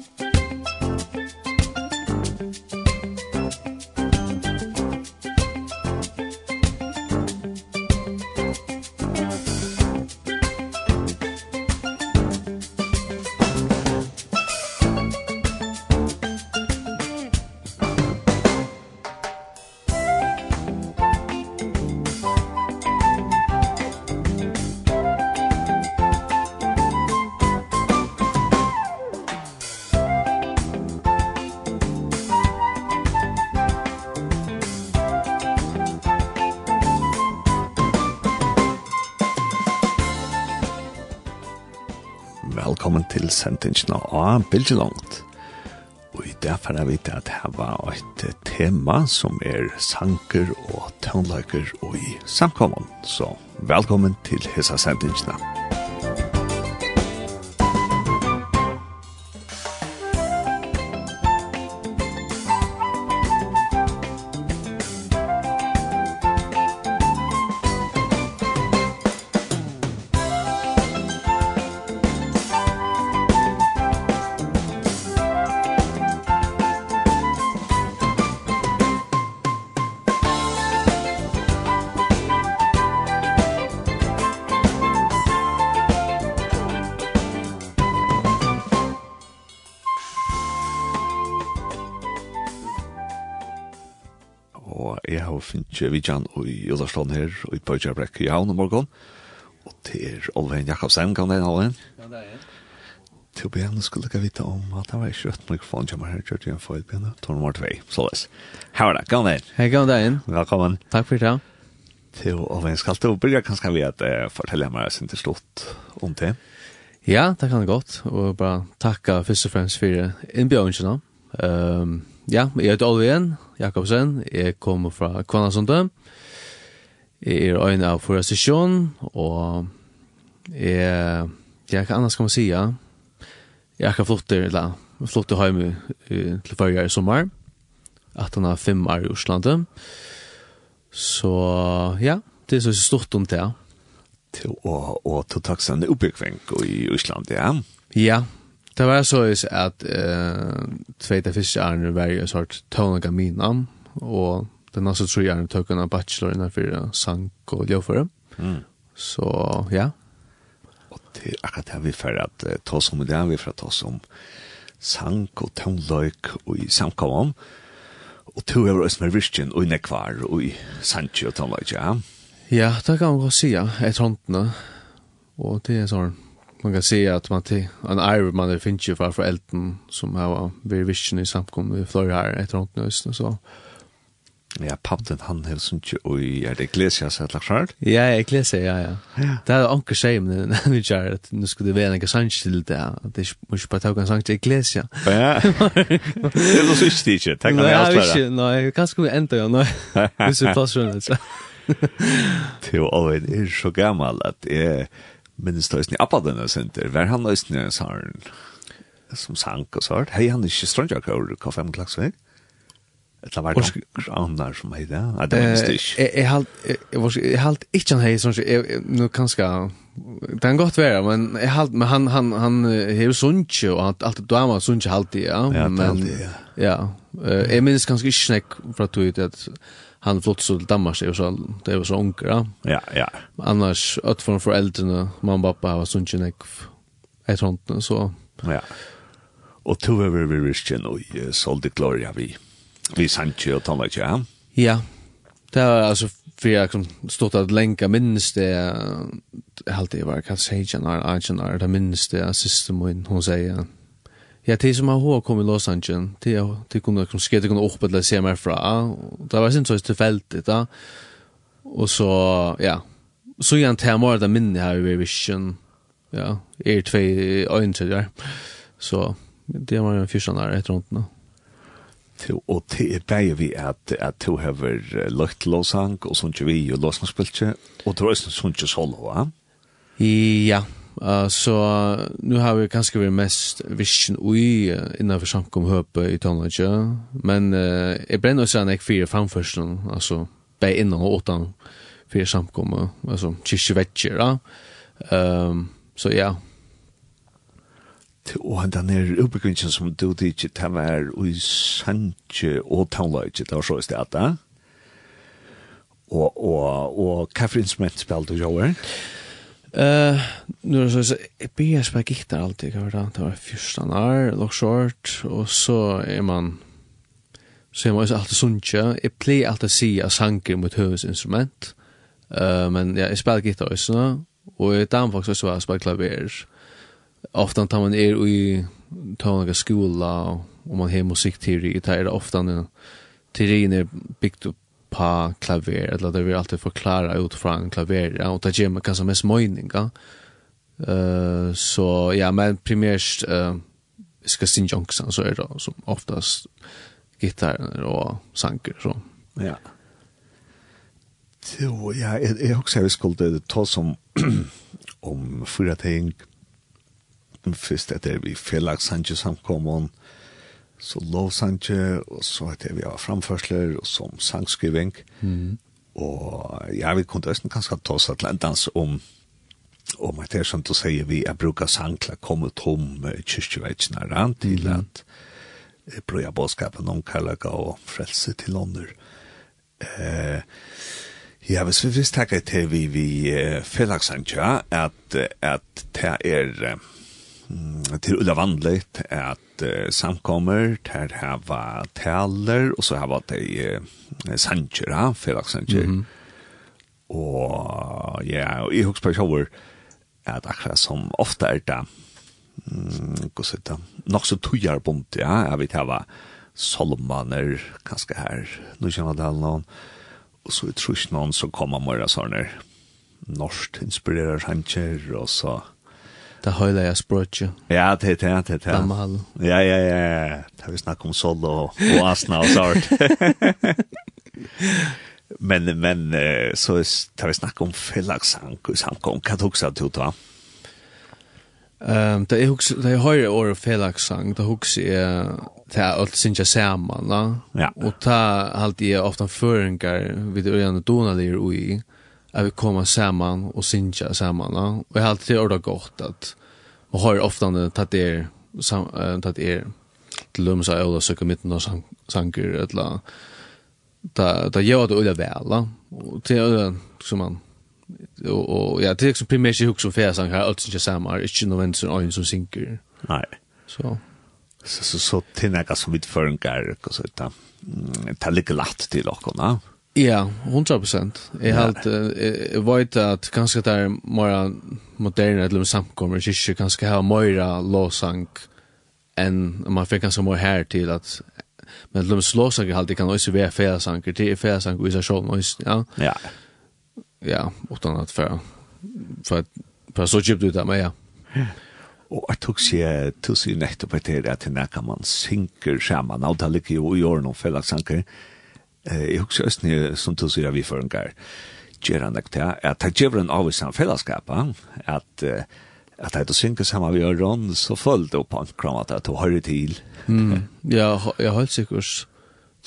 Musik til sendingen av Bilgelongt. Og i det får jeg vite at her var et tema som er sanker og tøvnløyker og i samkommen. Så velkommen til hessa sendingene. Kyrkjan og i Ullarsland her, og i Bøytjarbrekk i Havn og morgen. Og til er Olven Jakobsen, kan det en, en? Kan det Til å begynne skulle jeg vite om at det var ikke rødt mikrofon som er her, kjørte jeg en feil begynne, tår nummer 2, så løs. Her var det, kan det en. Hei, kan det en. Velkommen. Takk for det. Til Olven skal du begynne, kanskje vi at uh, fortelle meg sin til slutt om det. Ja, det kan det godt, og bare takke først og fremst for innbjørnene. Um, ja, jeg heter Olven Jakobsen, jeg kommer fra Kvannasundet, Jeg er øyne av forrige sesjon, og jeg, jeg kan annars kan man sige, jeg kan flytte, eller flytte hjemme til forrige i sommer, at han har fem år i Oslandet. Så ja, det er så stort om det. Til å, og til takksamme oppbyggving i Oslandet, ja? Ja, det var så at uh, tveit av fiskearne var jo en sort tøvnega mina, og den nästa tror jag tog en bachelor innan för sank och ljufare. Mm. Så ja. Och det är att vi för att uh, ta som det vi för att ta som sank och tonlök och i samkomman. Och tog över oss med virken och inne kvar och i sank och tonlök, ja. Ja, det kan man säga. Ett tror inte. Och det är sån man kan säga att man till en arv man det finns ju för elden som har varit virken i samkomman i flera här ett runt nu så Ja, pappen han hevur sunt og er det iglesia sett lagt skart. Ja, iglesia, ja, ja. ja. Det er onkel seg men vi jar at nu skulle det vera ein sang til det. Det er mykje på taukan sang til iglesia. Ja. Det er så stilt, takk for alt det. Nei, kanskje vi enda ja, nei. Det er plass rundt. Det er alveg er så gammal at er minnes det i senter. Center, var han løsning i saren som sank og sart. Hei, han er ikke strandjakar, hva fem klagsvek? Eller var det annar som hei det? Nei, det var det ikke. Jeg halte ikke han hei, sånn som, nå kanskje, det kan godt være, men jeg halt, men han, han, han hei sunnje, og han, alt det dama sunnje alltid, ja. Ja, det halte, ja. Ja, jeg minns kanskje ikke snakk fra tog at han flott så til Danmark, det så, det var så unger, ja. Ja, ja. Annars, at for foreldrene, mamma og pappa var sunnje nek, et håndene, så. Ja. Og to over vi visste noe, så det klarer vi. Ja. Vi sanche och tala ja. Ja. Det var alltså för jag som stått att länka minst det helt det var kanske Hagen eller Arjen eller det minst det system och hon säger Ja, det som har hva kom i Los Angeles, det, det kunde kunna kunne oppe til å se meg fra. Det var sin så tilfeldig da. og så, ja. Så igjen til jeg må det minne her i Vision. Ja, er tve øyne til det Så det var en fyrsan där etter runt nu og det er bare vi at, at du har løgt låsang, og sånt vi og låsangspiltje, og du har også ikke solo, ja? Ja, uh, så nu har vi kanskje vært mest visjen ui innenfor samkom høpe i tonelage, men uh, jeg brenner også enn jeg fire framførselen, altså bare innan og åttan fire samkommet, altså kyrkjevettjer, ja. Um, så ja, og han den her oppbyggingen som du tidsi, det var i Sanje og Townlodge, det var så i stedet, da? Og, og, og hva for instrument spiller du, Joer? Uh, nu er det så, så jeg begynner å spille gitar alltid, hva var det? Det var fyrstan år, lock short, og så er man, så er man også alltid sunnja. Jeg pleier alltid å si at sanger mot høvesinstrument, uh, men ja, jeg spiller gitar også, og jeg damer faktisk også var å spiller klaver, ofta tar man er i tar skola og man har musikteori i tar det ofta nu teorin är byggt upp på klaver eller det vi alltid förklara ut fra en klaver ja, og det gjør man kanskje mest møyning ja. Uh, så ja men primært uh, skal ska synja så er det som oftast gitarr og sanger så ja. Jo, ja, jeg, jeg husker jeg vi skulle ta som om fyra ting først etter vi felagsanke samkommon, så lov lovsanke, og så etter vi har framførsler, og som sangskriving. Mm. Og ja, vi kunne også kanskje ta oss et landans om at det er som du sier, vi er bruker sang til å komme tom kyrkjevetsene rann til at brøya bådskapen om kærlega og frelse til ånder. Eh, ja, hvis vi visst takkar til vi, vi felagsankja, at, at det er til ulla vanligt at uh, samkommer, til hava taler, og så hava de uh, sanger, ha, fredagsanger. Mm -hmm. Og ja, og jeg husker på personer, at akkurat som ofta er det, mm, hva sier det, nok så tøyer bunt, ja, jeg vet hava solmaner, kanskje her, nu kjenner det alle noen, og så i det trus noen så kommer mora sånne, norskt inspirerer sanger, og så... Det høyla jeg språkje. Ja, det er det, det er det. Ja, ja, ja, det har vi snakket om sol og, og asna og sånt. men, men, så har vi snakket om felagsank, samkom, hva tok seg til å Um, det er hugsa, det er høyre året felagssang, det hugsa er det er alt sinja saman, da. Ja. Og det er alltid ofta føringar vid øyne donalir ui. i, att vi kommer samman og synger samman. Ja? Och jag har alltid ordet gott at man har ofte tatt er, sam, uh, tatt er til dem som er og søker midten og sang, sanger, eller da, da gör det øyne väl. ja? og til øyne som man og, og ja, det er liksom primært i hukk som fjerde sanger, alt synger sammen, er ikke noen venn som øyne som synker. Nei. Så. Så, så, så, så, så, så, så, så, så, så, så, så, Det så, så, så, så, så, Ja, 100%. Jeg har alt, jeg vet at kanskje det er mer moderne, eller samkommer, ikke kanskje har mer låsang enn man fikk kanskje mer her til at men de slåsanger alltid kan også være færesanker, det er færesanker i seg selv, ja. Ja. Ja, utan at for, for, for så kjipt ut av meg, ja. Og jeg tok seg, tok seg nettopp etter at det kan man synker sammen, alt det ligger jo i årene og færesanker, eh, jeg husker østene som tog sier vi for en gang, gjør han nok til, at det gjør en avvisan fellesskap, at eh, att det synker sammen vi gör Ron så följde opp han kram kramat att hör til. mm. Ja, jag hålls sikkert.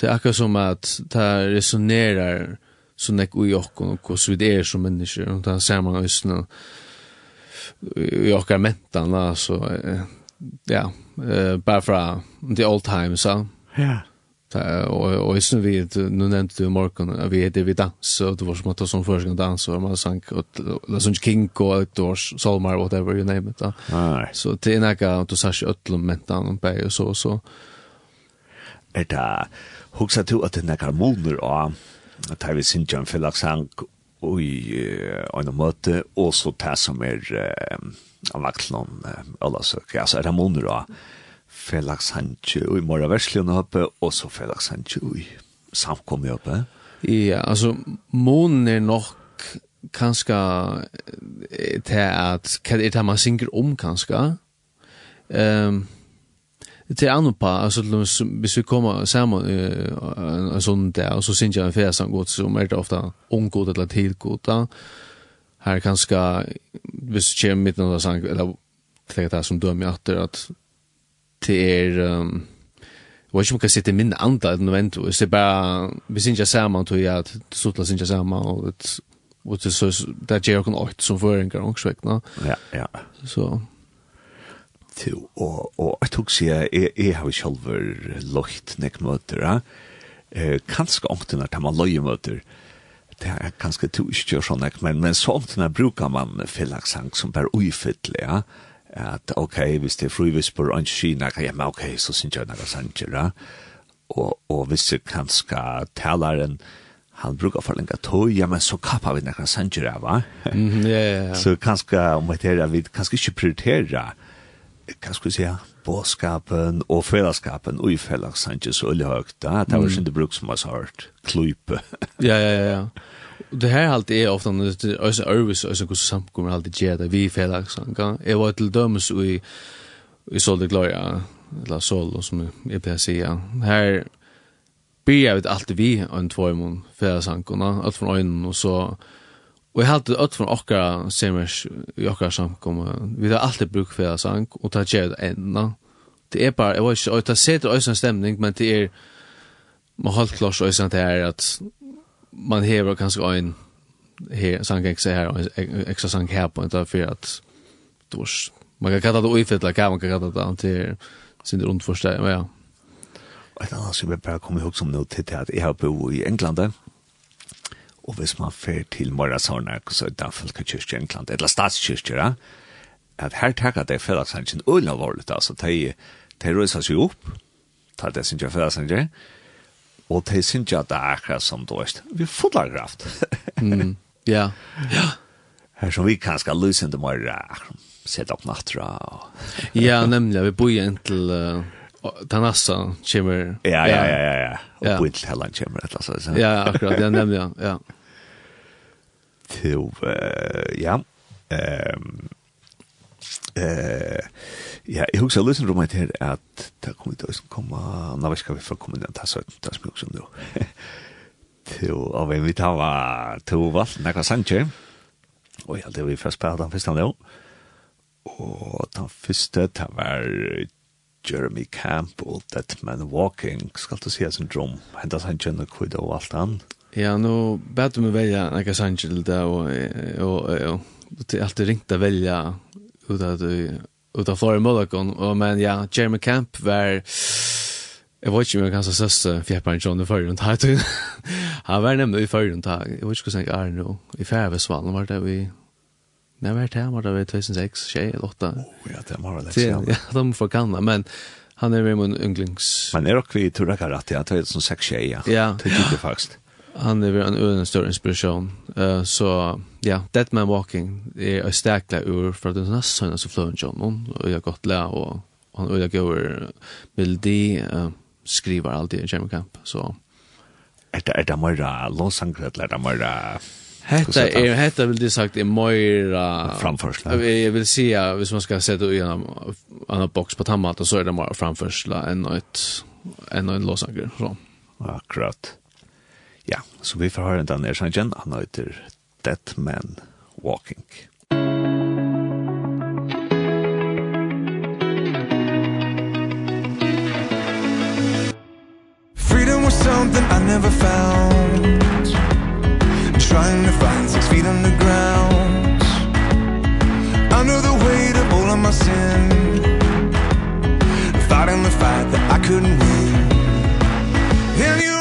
Det er akkurat som at det resonerar så nek ui okkon og och vi det är som og det ser man just nu jag okkar mentan alltså ja, eh bara från the old times så. Ja. Og och sen vi nu nevnte du i morgon vi hade vi dans og det var som at att ta som första dans og man sang sank och sån king och outdoors solmar whatever you name it. Da. Nei. Så det er några att du säger öllum mentan och og så så. Er det huxa du at att den moner, og at att vi synes ju en og i en måte, og så det som er, av vaktlon alla så er det moner, og Felix Sanche i Mora Verslion oppe, og så Felix Sanche i samkommet oppe. Ja, altså, månen er nok kanskje til at, hva er det man synger om kanskje? Um, til andre på, altså hvis vi kommer sammen uh, en sånn der, og så synes jeg en fæsan godt, som er det ofte unggodt eller tidgodt, da. Her kanskje, hvis du kommer midt noen sang, eller tenker det som dømer etter, at det er um, Jeg vet om kan sitte min anda enn vent, hvis det bare, vi synes ikke sammen, tror jeg at Sotla synes ikke sammen, og det, og det, så, det gjør noen åkt som føringer, og så no? Ja, ja. Så. Til, og, og jeg tok seg, jeg, jeg har jo selv løgt nek møter, ja. Eh, kanskje åkten er til man løye møter, det er kanskje to ikke gjør sånn, men, men så åkten er bruker man fyllaksang som bare uifittelig, ja. Ja at ok, hvis det er frivispor og ikke kina, ja, men ok, så synes jeg noe sanger, ja. Og, og hvis det kan skal taleren, han brukar för länge tog, ja men så kappa vi några sanger va? Mm, ja, ja, ja. Så kanske om det här, vi kanske inte prioritera, kan kanske säga, båskapen och fällskapen och i fällskapen så är det högt. Det var inte bruk som har hört, klype. ja, ja, ja, ja. Og det här halt er ofta alltså Örvis alltså hvordan samkommer alltid gjør det där vi felag sanka. Jeg var til dømes i i Solde Gloria eller Sol som är på sidan. Her blir jeg vet allt vi en två i mån för sankorna allt från ögonen och så Og jeg halte alt fra okkara semers i okkara samkommer, Vi har alltid bruk for det og ta gjør det enda. Det er bare, jeg var ikke, og det setter også en stemning, men det er, man holdt klart også det er at man hever kanskje en her sang jeg her og ekstra sang her på enda for at att då man kan kalla det oifittla kan man kan kalla det til sin rundt runt men ja ett annat som jag bara kommer ihåg som nu till att jag bo i England och hvis man fer till Morasarna så er det folk kyrkja i England eller statskyrkje, ja? att här tackar det för att han inte öl har varit alltså det är tar det sin för att og de synes jeg det er akkurat som du vet. Vi får kraft. mm. Ja. Ja. Her som vi kan skal løse det mer sette opp nattra. Og ja, nemlig. Vi bor igjen til uh, Tanassa kommer. Ja, ja, ja. ja, ja. Og ja. bor inntil Helland kommer. Et, altså, så. ja, akkurat. Ja, nemlig. Ja. Til, uh, ja. Um, eh ja, jeg husker lyssnar om det här att det kommer inte att komma när vi ska vi får komme den här sorten där som också nu. Till av en vi tar var två valt några sanche. Och ja, det vi først på den første nå. Og den første, det var Jeremy Campbell That Man Walking skal du si en drum. Hentas han och kvidd og alt han. Ja, nu bad du mig välja til det, og, og, og, og, det är alltid ringt att välja ut av ut av Florida Mulligan och men ja Jeremy Camp var Jeg vet ikke om jeg kan se søste fjepperen John i førre tag. Han var nemlig i førre tag. Jeg vet ikke hvordan jeg er nå. I Færvesvallen var det vi... Nei, det tag var det vi 2006, tjej eller åtta Oh, ja, det var det. Ja, de får kanna, men han er med min ynglings... Men er dere vi i Turakarat, ja, 2006, tjej ja. Ja. Det er faktisk. Han är en öden stor inspiration. Uh, så ja, Dead Man Walking är en stäckla ur för att den här sönnen så flöjde John och jag gott lä och han och jag går melodi uh, skriver alltid i Jamie Camp. Så Det er det mera låsangre, eller er det mera... Hetta er hetta vil det sagt er meira framførsla. Jeg vil seia hvis man skal sette i en annan box på tammat så er det meira framførsla enn ett enn en låsanger så. Akkurat. Ja, så vi får høre den der sangen, han heter Dead Man Walking. Freedom was something I never found. Trying to find six feet on the ground. Under the weight of all of my sin. Fighting the fight that I couldn't win. And you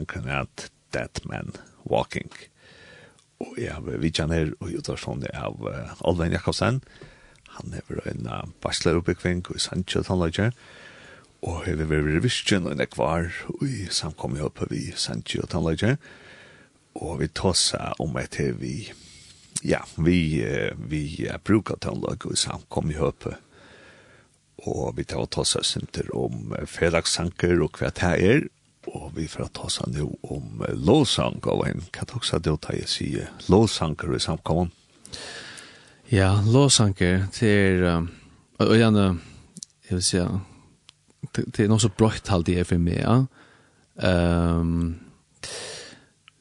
han kan at Dead Man Walking. Og jeg har vidt han her, og jeg tar sånn av uh, Alvin Jakobsen. Han er en uh, bacheloruppbyggving i Sancho Tannløyger. Og jeg har vært revisjon og jeg var i samkommet oppe vi Sancho Tannløyger. Og vi tar seg om et her vi, ja, vi, uh, vi uh, bruker Tannløyger i samkommet oppe og vi tar og oss oss om fredagstanker og hva det er, og vi får ta oss nå om låsang og en katoksa då tar jeg sige lovsanger i samkommen. Ja, lovsanger til um, og gjerne jeg vil si det er noe så brøkt halde er for meg ja. um,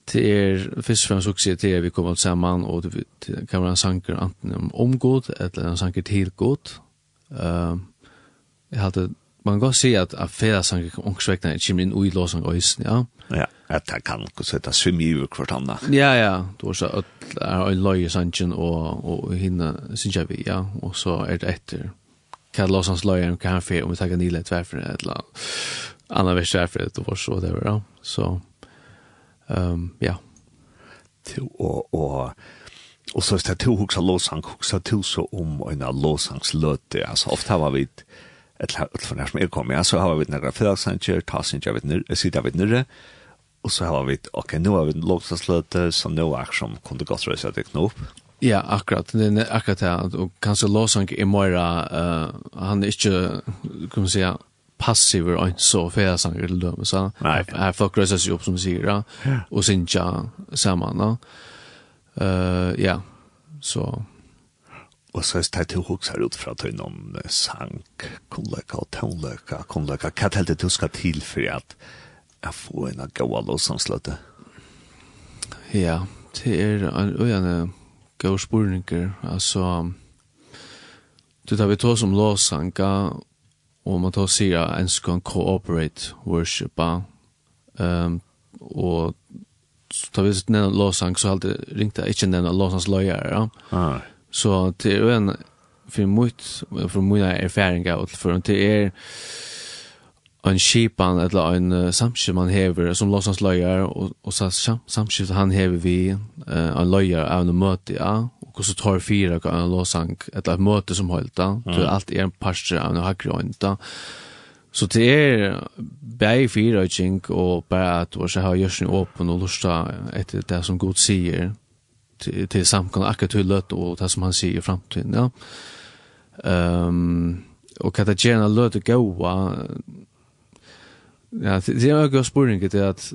det er først og fremst også det er vi kommer sammen og det, kan være en sanker enten om omgod eller en sanker til god um, jeg hadde man kan se at at færa sang ongsvekna kjem inn ui låsang øysen, ja. Ja, at det kan ikke se det svimme i hvert anna. Ja, ja, du har så at det er en løy i sangen og, og hinna synes jeg vi, ja, og så er det etter hva er låsangs løye hva han fer om vi takkar nile tverfer et eller annan vers tverfer et og så det var, ja. Så, um, ja. Til, Og, og, og så er det to hoksa låsang, hoksa til så om en av låsangsløte, altså ofte har vi et eller alt for nær som er kommet, ja, så har vi noen fredagsanger, tassinger, vi nere, sider vi nere, og så har vi, ok, nå har vi en lovstadsløte, så nå er som kunne godt røse at jeg knop. Ja, akkurat, det er akkurat det, og kanskje lovsang i morgen, uh, han er ikke, kan man si, passiver og ikke så fredagsanger til dem, så her folk røser seg opp som sier, ja, og sinja sammen, ja, uh, ja, så... Og så er det til hoksar ut fra til noen sang, kunnløyka og tøvnløyka, kunnløyka. Hva er det du skal til for at jeg får en av gåa låsansløte? Ja, det er en øyne gode spurninger. Altså, du tar vi to som låsanga, og man tar sier at en skal cooperate worshipa. Um, og så tar vi nevna låsang, så har jeg ringt jeg ikke nevna låsansløyere. Ja. Ah. Så det er en för mycket från mina erfarenheter och för det är en skipan eller en uh, samskift man hever som låtsas løyer, og, og så sam, samskift han hever vi uh, en løyer av en møte, ja, og så tar fire av en låsang, eller et møte som holdt, da, mm. til alt en parster av en hakkerhånd, da. Så det er bare fire, og bare at vi har gjørs åpen og lusta etter det som Gud sier, til, til samkomna akkurat løt og det som han sier i framtiden, ja. Um, og hva det gjerne løte gåa, ja, det er jo gøy spørning til at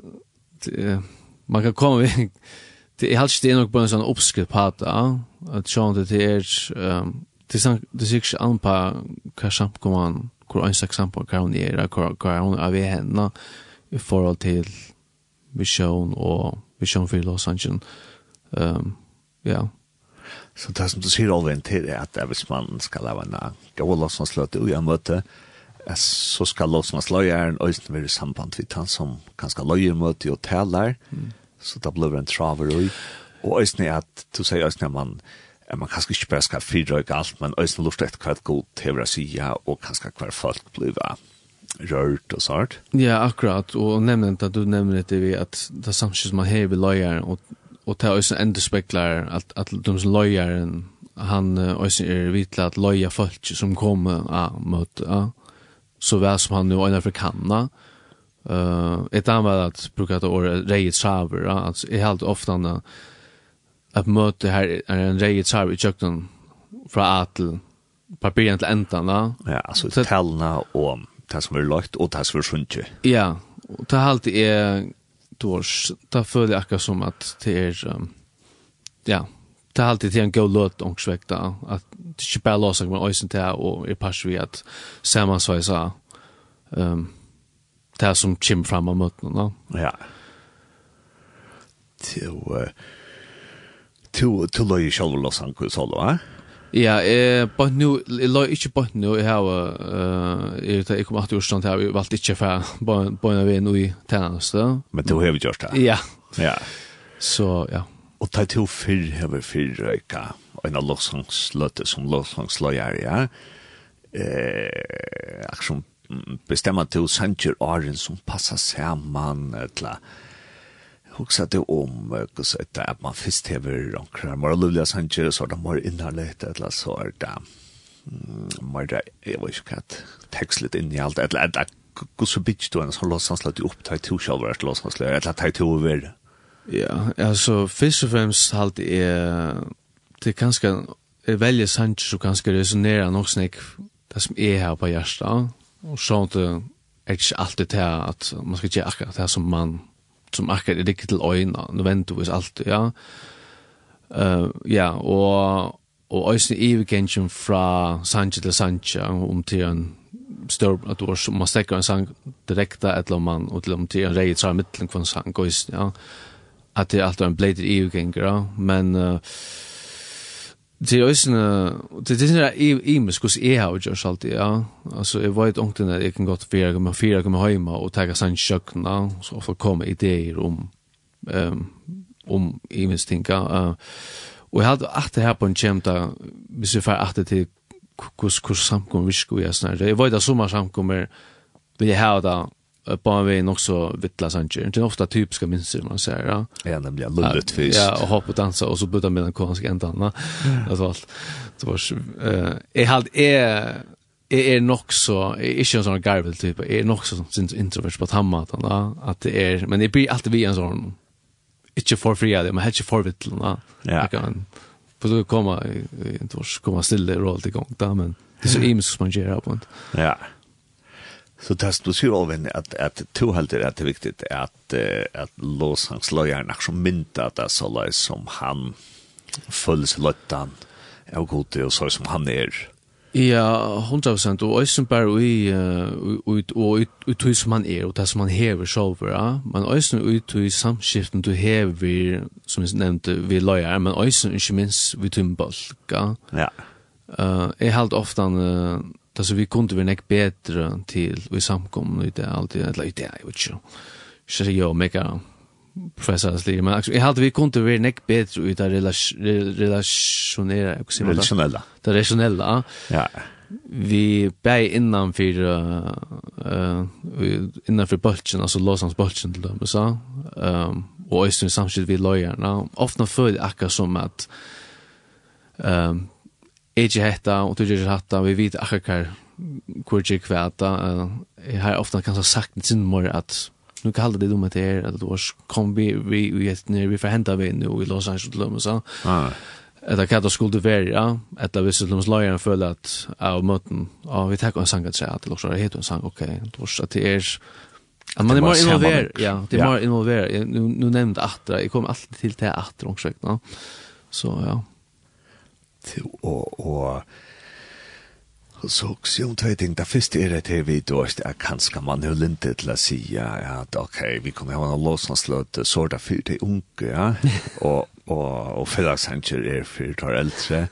det, man kan komme ved, det er helst det er nok bare en sånn oppskrift på det, at sånn det er, um, det er sikkert ikke an på hva samkomman, hvor en slags samkomman, hva hun er, hva hun er ved henne, i forhold til vision og vision for Los Angeles Um, ja. Så det som du sier Olven til er at hvis man skal lave en gode låtsmannsløte og en møte, så skal låtsmannsløyeren øyne være i samband med han som kan skal løye møte og taler, mm. så da blir det en traver ui. og øyne er at du sier øyne at man at man kanskje ikke bare skal frirøyke alt, men øyne lort etter hva god til å si ja, og kanskje hver folk blir rørt og sånt. Ja, akkurat, og nevnt at du nevner det vi at det samtidig som man hever løyeren og och det är också ändå speklar att att de som lojaren han också är vitla att loja folk som kommer ja, mot ja, så väl som han nu är kanna Uh, ett annat att brukar det året rejet saver, ja? alltså är helt ofta när att möte här är en rejet saver i kökten från A till papiren till ändan. Ja, ja alltså tälna och det som är lagt och det som är sunt. Ja, och det här alltid är dårs. Da føler jeg akkurat som at det er, um, ja, det er alltid til en god løt ångsvekt da, at det ikke bare låser med øysen til og er pass vi at samansveisa um, det som kommer fram av møtene da. Ja. Til, uh, til, til løy selv og låser han kunne solo, eh? Ja, eh but nu lå ikkje på nu eg har eh eg tek kom at sånt har vi valt ikkje for på på en vei i tennis då. Men då har vi gjort det. Ja. Ja. Så ja. Og ta til fyrr har fyrr røyka. En av lovsangsløtte som lovsangsløyer, ja. Eh, aksjon bestemmer til sanger åren som passar sammen, eller hugsa det om kus att at man först hever onkrar mer lovliga sanjer så det mer innehållet eller så är det mer det jag vet inte kat text lite in i allt eller att så bitch då så låtsas lite upp till till själva låtsas lite eller till till över Ja, alltså först och främst halt är det kanske är välja sanjer så kanske resonera nog snack det som är här på hjärta och sånt är inte alltid det att man ska göra akkurat det som man som akkurat er riktig til øyne, nødvendigvis alt, ja. Uh, ja, og, og øyne evigensjen fra Sanche til Sanche, om til en stør, at du har, man stekker en sang direkte, eller om man, og til om til en rei tra mittelen en sang, ja. At det er alltid en bleider evigenger, ja. Men, uh, Det er også det er sånn i mig skus jeg har gjort alt ja. Altså jeg vet onkten at jeg kan godt fire komme fire komme hjemme og ta sånn kjøkken så får komme ideer om um, om i mig tinka. Og jeg hadde at det her på en kjemta hvis jeg får at det til hvordan samkommer samkom visk og sånn. snart. Jeg vet at sommer samkommer vil jeg ha det på en vei nok så vittla sanger. Det er ofta typiska minster man ser, Ja, ja nemlig, lullet fyrst. Ja, og hoppe og dansa og så bytta med den konstiga ändan. Ja. Alltså alt. Det var eh jag hade jeg är är nog så er ikke en sånn garvel type, jeg er nok så sånn introvert på tammaten, da. At det er, men jeg blir alltid vi en sånn, ikke for fri av det men helt för vittla. Ja. Jeg kan for du kommer, komma inte komma stille roll til gang, da, men det er så imisk som man gjør, på. en. Ja. Så det du sier Olvin at, at to helter er det viktig at, at låsangsløyeren er som mynda at det er så løy som han føles løttan av gode og så som han er. Ja, hundra prosent, og øysen bare ui, ui, ui, ui tui som han er, og det som han hever sjolver, ja? men øysen ui tui samskiften du hever, som jeg nevnte, vi løyer, men øysen ikke minst vi tui ja? Ja. Uh, jeg held ofte han, uh, Alltså vi kunde väl näck bättre till vi samkom nu det alltid att lägga det jag vet ju. Så jag mega professors liv men jag hade vi kunde väl näck bättre ut där relationera och så relationella. Det relationella. Ja. Vi bäj innan för eh uh, innan för bulchen alltså låsans bulchen till dem så. Ehm och i samtidigt vi lojarna ofta för akka som att ehm um, ikke hetta, og du ikke hetta, vi vet akkurat hvor jeg kvæta. Jeg har ofte kanskje sagt til sin mor at nu kallar det dumt det at du har kom vi vi vi vi, vi, vi förhända vi nu i Los Angeles och så. Ja. Eller hva det skulle vara att det visst de slår för att av møten, Ja, vi tar en sang att säga at det låter helt en sang, ok, Då at det er... At man är mer involverad. Ja, det är mer involverad. Nu nu nämnde att jeg kom alltid til til att också, va. Så ja og, og så også jo tvei ting, det første er at vi dårst er kanskje man jo linte til å si ja at ok, vi kommer ha en lås hans så er det for de unge, ja, og, og, og fellagsanger er for de eldre,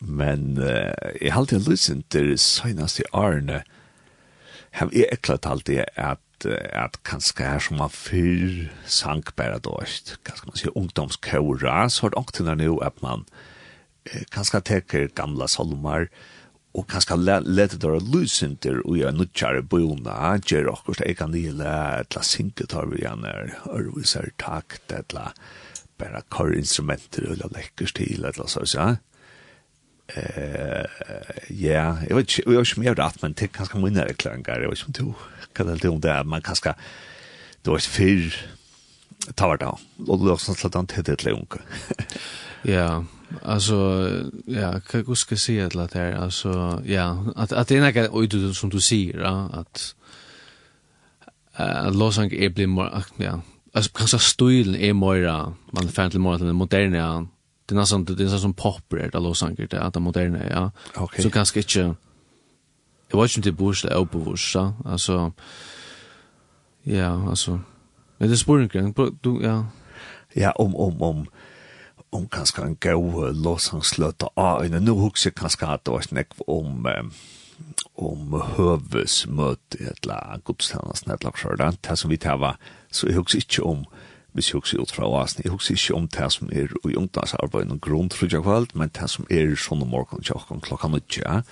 men uh, jeg har alltid lysen til søgnast i årene, har jeg eklat alltid at at kanskje her som var fyr sang bare dårst, kanskje man sier ungdomskåra, så har det ångtene nå at man, uh, kanskje teker gamla salmar, og kanskje lete dere lusinter og gjøre nutjare bøyna, gjør okkur det kan nile, etla synke tar vi igjen her, ørviser takt, etla bare kar instrumenter og lekkers til, etla så, ja. Ja, jeg vet ikke, jeg vet ikke om jeg har rett, men det er kanskje minne erklæringar, jeg vet ikke om du hva det er om det, men kanskje, det var ikke fyr, ta var det, og det var sånn at han tett et unge. Ja, alltså ja, kan jag ska jag att det är Alltså ja, att att det är något som du säger ja, att eh Losang är blir mer ja. Alltså kanske stilen är mer man fan till mer den moderna. Det är nästan det är sånt som popper det Losang det att det moderna ja. Okay. Så kanske inte Det var inte bush eller obewush, alltså ja, alltså Men det spår inte, du ja. Ja, om om om om kanskje en god låsangsløte av øyne. Nå husker jeg kanskje at det var snakk om om høvesmøte i et eller annet godstjeneste, et eller annet det som vi tar var, så jeg husker ikke om hvis jeg husker ut fra oss, jeg husker ikke om det som er i ungdomsarbeid og grunn tror jeg kveld, men det som er sånn om morgenen til klokka nødja, ja,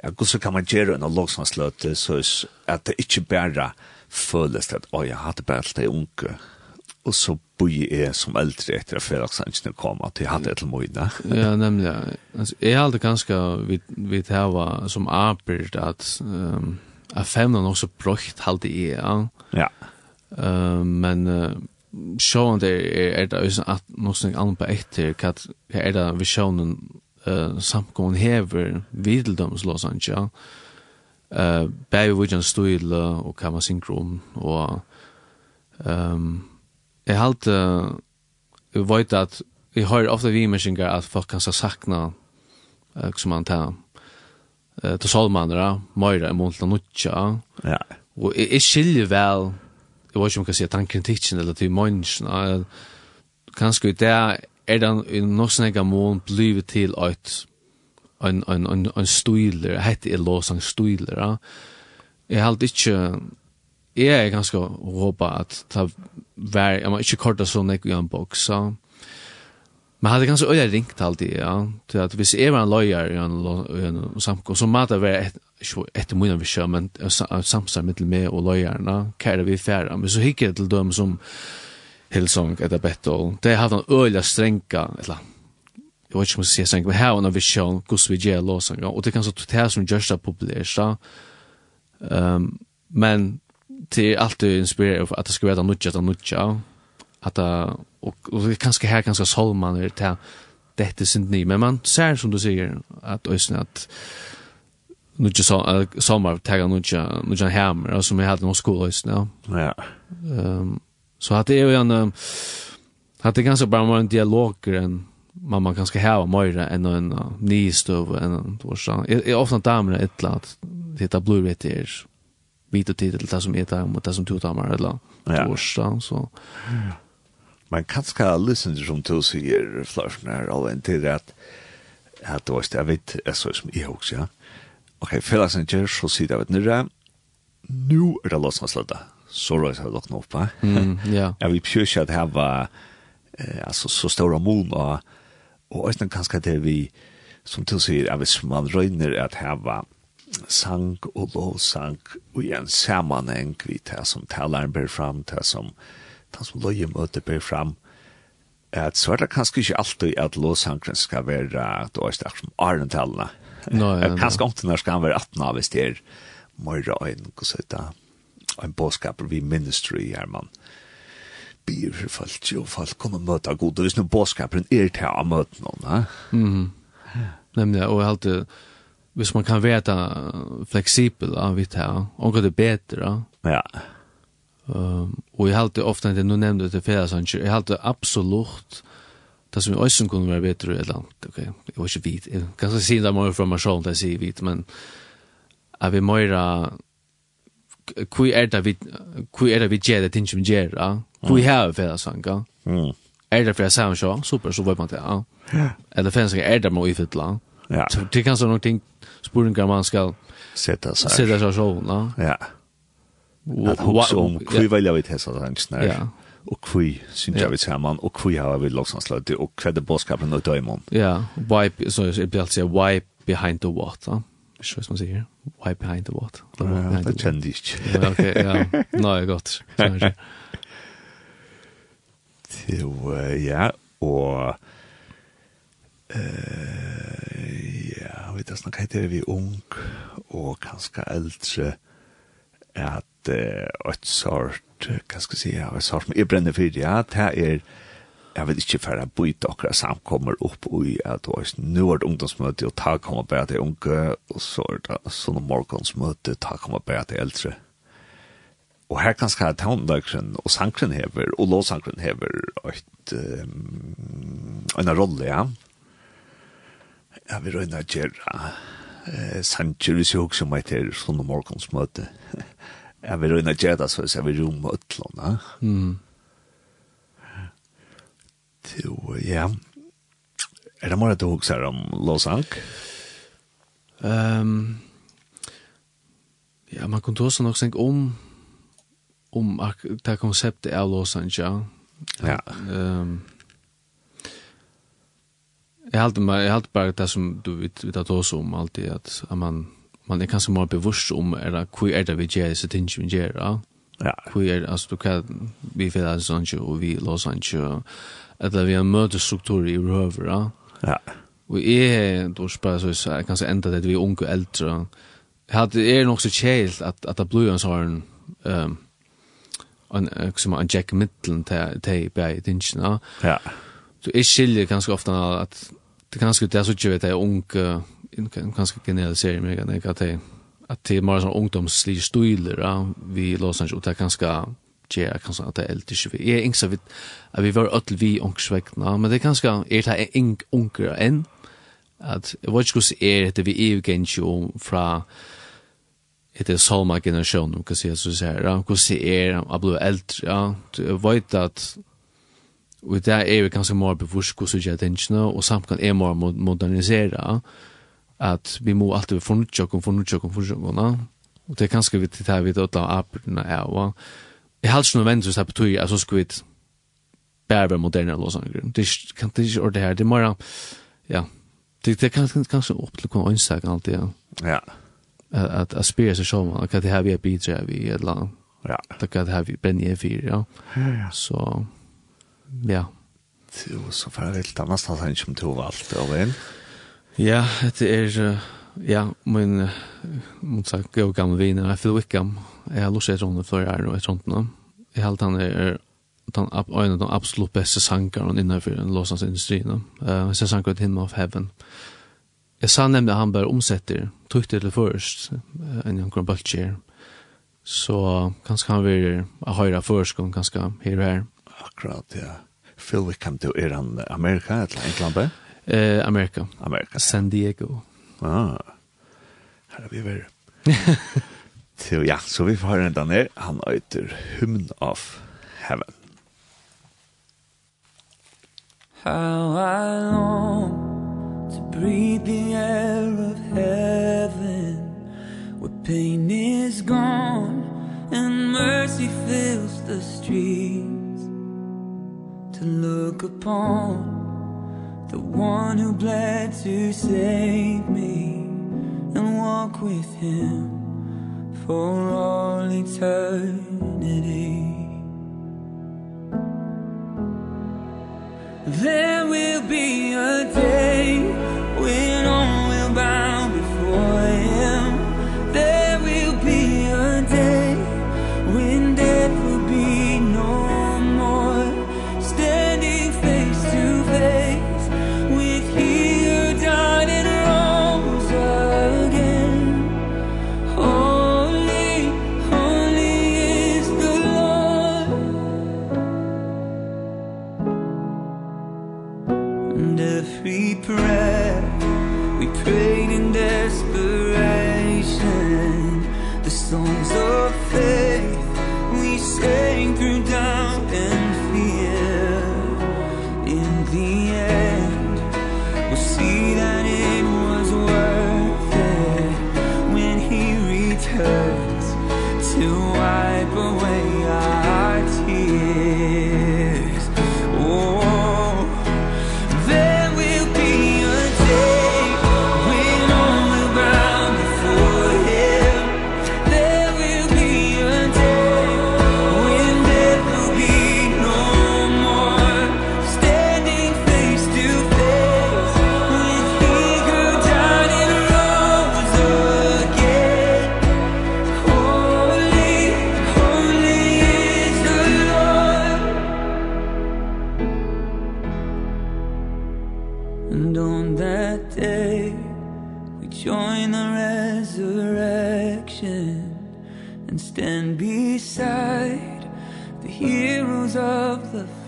Ja, så kan man gjøre en låsangsløte så er at det ikke bare føles at, oi, jeg hadde bare alt det unge, og så boi er som eldre etter at fredagsanskene kom, at de hadde et eller ja, nemlig, ja. Altså, jeg er alltid ganske vidt vi hava som arbeid at um, at femnen også brøkt halde i, ja. Ja. Uh, men uh, sjåan det er, er det også at noe som annet på etter, hva er det vi sjåan uh, samkommun hever videldoms Los Angeles, ja. Uh, Bævi vudjan støyla og hva man synger om, og um, Jeg har alltid uh, vet at jeg har ofte vimersinger at folk kan sakna uh, som man tar uh, til solmannere, møyre i måneden og nødja. Ja. Og jeg, jeg skiljer vel, jeg vet ikke om jeg kan si at han kritikken eller til mennesken, uh, kanskje i det er den i nok snakka mån blivet til at en, en, en, en stiler, hette er låsang stuiler, ja. Jeg har alltid ikke, jeg er ganske håpa at det var, jeg må ikke korta sånn ikke i en bok, så. Men hade ganske øye ringt alltid, ja. Till att hvis jag var en løyer i en, en samkom, så måtte jeg være et, ikke etter munnen vi kjører, men samsar mittel med og løyerne, hva er det vi færer? Men så hikker jeg til dem som Hillsong etter Bettol. Det hadde en øye strenga, eller jeg vet ikke om jeg sier strenga, men her var en visjon, hvordan vi gjør låsanger, og det er kanskje det som gjør seg populært, Um, men det är alltid inspirerat att det ska vara nutja att nutja att och och det kanske här kanske Solman är det detta synd ni men man ser som du säger att ösn att nutja så sommar tagga nutja nutja hem och som jag hade någon skola ösn ja. Ehm så att det är ju en att det bra bara en dialog än man man kanske ha mer än en nystöv än en torsdag. Är ofta damer ett lat titta blue vet är bit och tid till det som är där mot det som tog dammar eller ja. torsdag så. Man kan ska lyssna till som tog sig i flashnar och en till att att det var jag vet så som jag också ja. Ok fellas en chers så sitter vet nere nu är det lossna sladda så rör sig dock va mm, ja. Jag vill försöka att eh, alltså så stora mån och och östan kanske det vi som tog sig av man röjner att var sang og lovsang og i en sammanheng vi det som taleren ber fram, det som, det som løye møte ber fram, at så er det kanskje ikke alltid at lovsangren skal være at det er sterk som Arentalene. No, ja, kanskje om den skal han være 18 av hvis det er møyre en, hva så videre. En bådskaper vi ministry her man byr for folk, og folk kommer møte god, og hvis noen bådskaperen er til å møte noen. Mm. Nemlig, og jeg har alltid hvis man kan veta flexibel av vitt här och det bättre. Ja. Um, og jeg halte ofte, det nu nevnte det för sån jeg halte absolutt det som i øysen kunne være bedre, eller annat okej. Okay? Var ikke vit. jeg kan ikke si det mer från mig själv där sier vit men at vi mera kui er det vi kui er det vi gjør det ting som gjør ja. Kui er det sån gång. Mm. Är det för sound show super så vet man det. Ja. Eller fänska er det med å i Ja. Så det kan så ting, spurningar man skal sätta sig. Sätta sig så, va? Ja. Att hugsa om hur väljer vi testa den snär. Ja. Och hur syns jag vi samman och hur har vi låtsas slöt och vad det boskapen ut i. Ja, why så det blir alltså why behind the what, va? Ich weiß man sicher. Why behind the what? Ja, det kände ich. Okej, ja. Nej, gott. Jo, ja, och Eh, ja, vi tar snakka heter vi ung og kanskje eldre at et sort, hva skal jeg si, et sort som jeg brenner for, ja, det er jeg vet ikke for fære byte akkurat samkommer opp i at det var nå er det ungdomsmøte og ta kommer bare til unge og så er det sånn morgensmøte ta kommer bare til eldre og her kan skal ta hundaksen og sankren hever og låsankren hever og et, um, en rolle ja. Ja, vi røyna røyne gjøre Sancher, hvis jeg også meg til sånne morgensmøte. Ja, vi røyna gjøre det, så jeg vil romme Mm Jo, ja. Er det mer at du også er om Låsank? Um, ja, man kunne også nok tenke om om det konseptet av Låsank, ja. Ja. Um, Jeg halte meg, jeg halte bara det som du vet vet at også om alltid at man man er kanskje mer bevisst om er det, hvor er det vi gjør, så tänker vi gjør, ja. Ja. Hur är altså, du kan vi för att sånn ju och vi låser sånt ju at vi har møtestruktur i røver, ja. Ja. Og jeg, du spør, så jag kanske enda det vi unga Jeg hadde, er nok så chill at, at det blir en sånn, um, en som en Jack Midland til till på Ja. Så är skiljer ganska ofta at det kanske det er så tjuvet är ung kanske generaliserar mig när jag tar at det er mer sån ungdomslige stil då vi låser ikke og det kanske ge jag kanske at det er eldre äldre vi. Ikke så vidt at vi var öll vi ångsväckna men det er ganske er det en unger enn? At jeg vet ikke hvordan er det vi er kanske om från det är salma generation kan se så här ja. Kan se är att bli äldre ja. Vet att Og det er vi ganske mer bevorsk hos vi gjør og samtidig er mer modernisere at vi må alltid fornutjøk og fornutjøk og fornutjøk og det er ganske vidt til det vi vet av abrene er og jeg har ikke noe venn som det betyr at så skal vi bare være moderne og sånn det kan det ikke ordre her det er mer ja det, det kan kanskje opp til å kunne ønske alltid ja, ja. at, at at spyrer seg selv, hva det her vi er bidrar vi et eller annet ja. det kan det her vi brenner i fyr ja. ja, ja. så ja. Jo, så får jeg vilt annars at han som to å valgte over inn. Ja, det er, ja, min, mot sagt, jeg gamle viner, jeg fyller ikke ham. Jeg har lyst til å for jeg er noe, jeg tror ikke Jeg har han er den en av de absolutt beste sangeren innenfor låslandsindustrien. Uh, jeg sanker et Hymn of Heaven. Jeg sa nemlig at han bare omsetter, tog det til først, enn han kom bøltjer. Så kanskje han vil ha høyre først, kanskje her og her akkurat, ja. Phil Wickham, du er han Amerika, eller England? Eh, Amerika. Amerika. San Diego. Ah, her er vi ved. Så ja, så vi får høre enda ned. Han øyter Hymn of Heaven. How I long to breathe the air of heaven Where pain is gone and mercy fills the street to look upon the one who bled to save me and walk with him for all eternity. There will be a day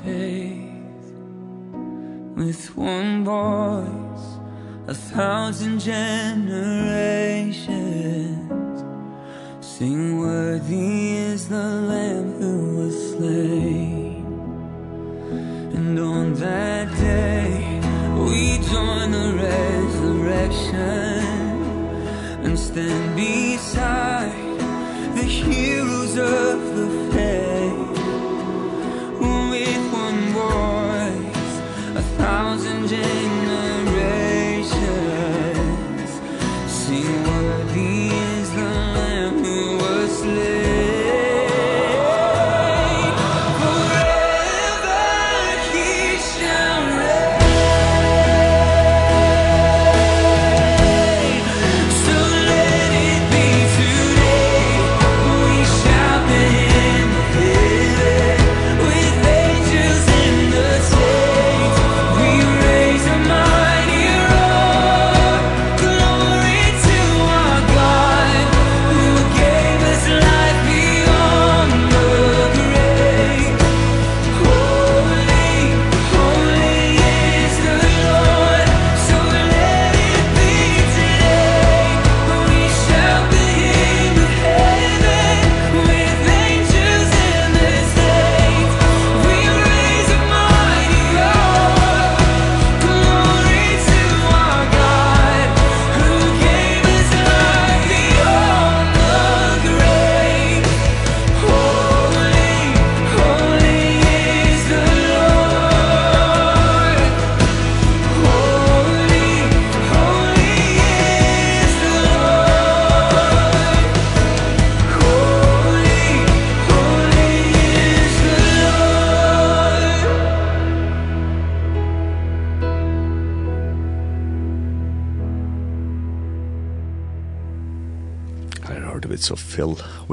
faith. With one voice A thousand generations. Sing worthy is the Lamb who was slain. And on that day We join the resurrection And stand beyond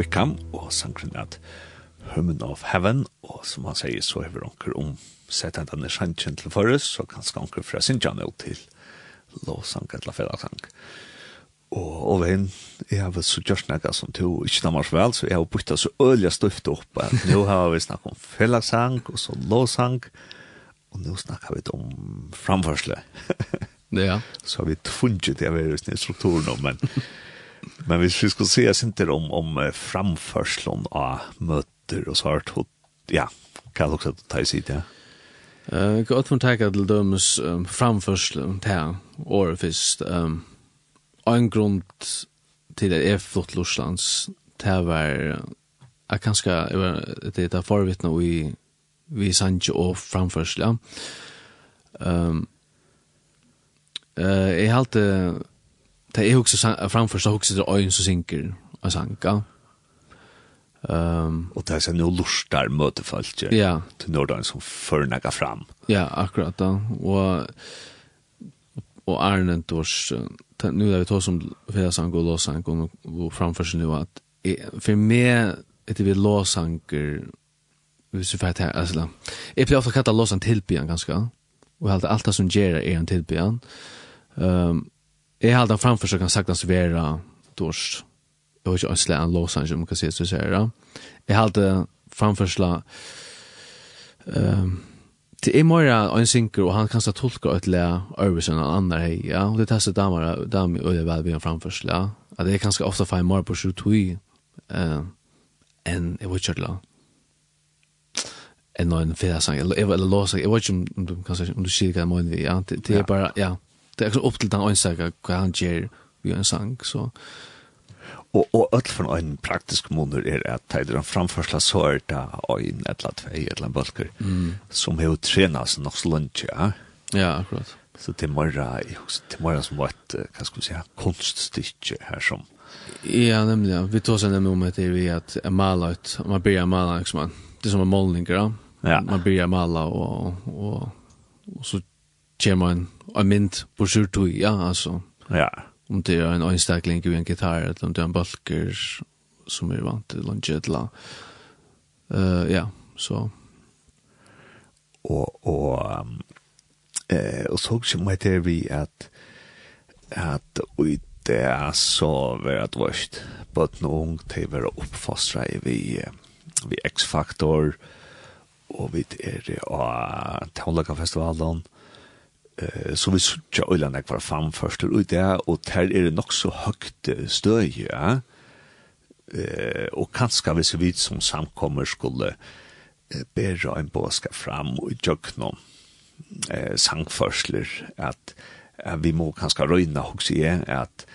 Beckham og sangren at Human of Heaven og som han sier så hever onker om sett at han er sjansjen til forrest så kanskje onker fra sin channel til lovsang eller fredagsang og og vein jeg har så just nakka som to ikke namar vel så jeg har bytta så ølja støft opp at nå har vi snakket om fredagsang og så lovsang og nå snakker vi om framførsle. Ja. Så har vi tvunget det jeg vet strukturen om men Men hvis vi skulle se oss inte om, om framförslån av möter och så har ja, kan jag också ta i sitt, ja. Jag kan från tacka till dömes um, framförslån till året först. Um, en grund till det är flott Lorslands, det var jag kanske det är förvittna vi, vi sanche och framförsla. Ehm um, eh uh, jag har alltid det er också framför så också det ögon så synker och sanka. Ehm um, och det är så nu lustar möte folk. Ja. Till nordan som förnaga fram. Ja, akkurat då. Och och Arnen tors nu där vi tar som för sank och låsang och framför sig nu att för mig det vi låsanker hvis vi får ta alltså. Jag blir ofta kallad låsang tillbyan ganska. Och allt allt som ger är en tillbyan. Ehm um, Jeg har den framfor så kan sagtens være dors. Jeg har ikke ønskelig en låsang som kan si så sier det. Jeg har den framfor så Det er mer en synker, og han kan så tolka et le øvelse enn han andre hei, ja. Og det testet damer, damer og det vel vi en framførsel, ja. At det er ganske ofte feil mer på sju tui enn jeg vet ikke enn en fredasang, eller låsang, jeg vet ikke om du kan si, om du sier hva det må vi, ja. Det er bare, ja det er opp til den ønsaka hva han gjør vi en sang, så... Og, og öll for en praktisk måneder er at det er en framförsla så är det en eller två eller balker mm. som har seg nok så långt, ja. Ja, akkurat. Så det er morra, det er morra som var ett, hva skal vi si, konststycke her som... Ja, nämligen. Vi tog sig nämligen om att det är att mala ut, man börjar mala, liksom. Det är som en målning, ja. Ja. Man börjar mala och, och, och, och så kommer en, en mynd på surtog, ja, altså. Ja. Om det er en øynstakling i en gitar, eller om det er en balker som er vant til lunge, eller uh, ja, så. Og, og, um, eh, og så kommer jeg til vi at at ui det er så vært vørst, but no ung til å være oppfostret i vi, vi X-faktor, og vi er i Tålaka-festivalen, eh så vi så øyland där var fram först ut det, og där är det nog så högt støy, ja eh och kanske vi som samkommer skulle bära en båska fram och jökna eh sangförsler att vi må kanskje röjna också är att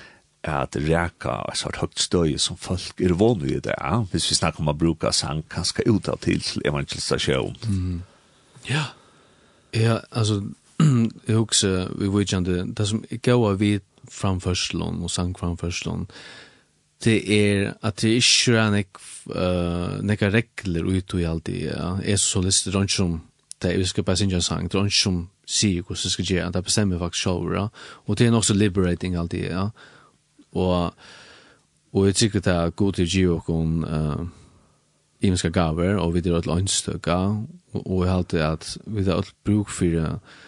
at reka et sort høgt støy som folk er vanlig i det, ja? hvis vi snakker om å bruke sang kanskje ut av til til. Mm. Ja, ja altså, jeg husker, vi vet ikke, det det som jeg gav av vidt framførselen og sang framførselen, det er at det ikke er nek, uh, nekka regler ut og i alt det, ja. Jeg er så lyst til ikke som, det er, vi skal bare synge en sang, det er ikke som sier hvordan det skal gjøre, det bestemmer faktisk selv, ja. Og det er nok så liberating alt det, ja. Og, og jeg tykker det er god til å gi dere uh, imenska gaver, og vi er et lønnstøkka, og jeg halte at vi har alt bruk for uh,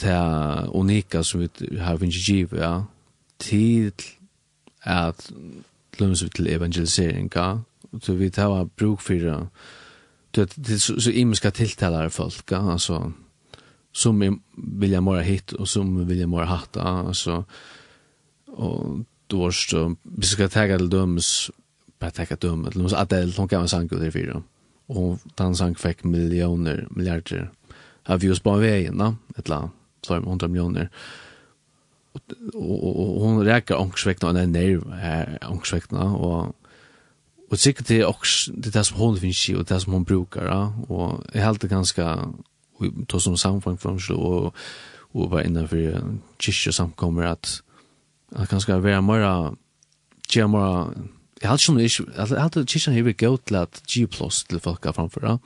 det unika som vi har finnst givet, ja, til at lønnes vi til evangelisering, ja, så vi tar bruk for det, så imenska tiltalare folk, ja, altså, som vil jeg måre hit og som vil jeg måre hatt, ja, altså, og då var så, vi skal ta til dømes, bare tagga dømes, eller Adele, hon kan man sang ut i fyra, og den sang fikk millioner, milliarder, av views på veien, da, et eller annet så 100 miljoner. Och, och, och, och hon räcker ångsväckna när nerv är ångsväckna och och säkert det också det där som hon finns i och det som hon brukar ja? och är helt ganska då som samfang från så och och var inne för kyrkor som kommer att att ganska vara mera ge mera jag hade som jag hade kyrkan här vi gå till att G+ till folk framför ja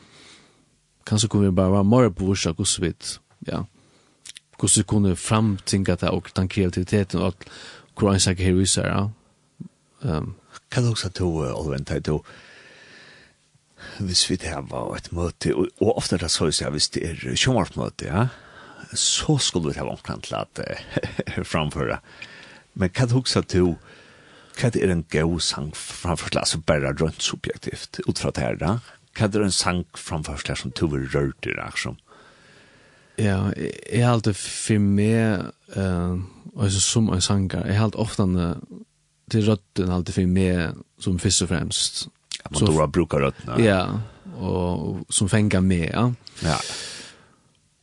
kanske kommer bara vara mer på så kusvit ja hvordan du kunne framtinga det og den kreativiteten og at hvor han sikker her viser, ja. Um. Kan du også to, og vente, to, hvis vi det var et møte, og, og ofte det så jeg, hvis det er sjåmartmøte, ja, så skulle vi det var omkring til at uh, framføre. Men kan du også to, hva er en god sang framfor altså bare rønt subjektivt, ut fra det her, da? Hva er en sang framfor som du vil rørt i det, som? Ja, jeg har alltid for meg, uh, altså som en sanger, jeg har alltid ofte til røtten alltid for meg som først og fremst. Ja, man tror jeg bruker røttene. Ja, og som fenger med, ja. Ja.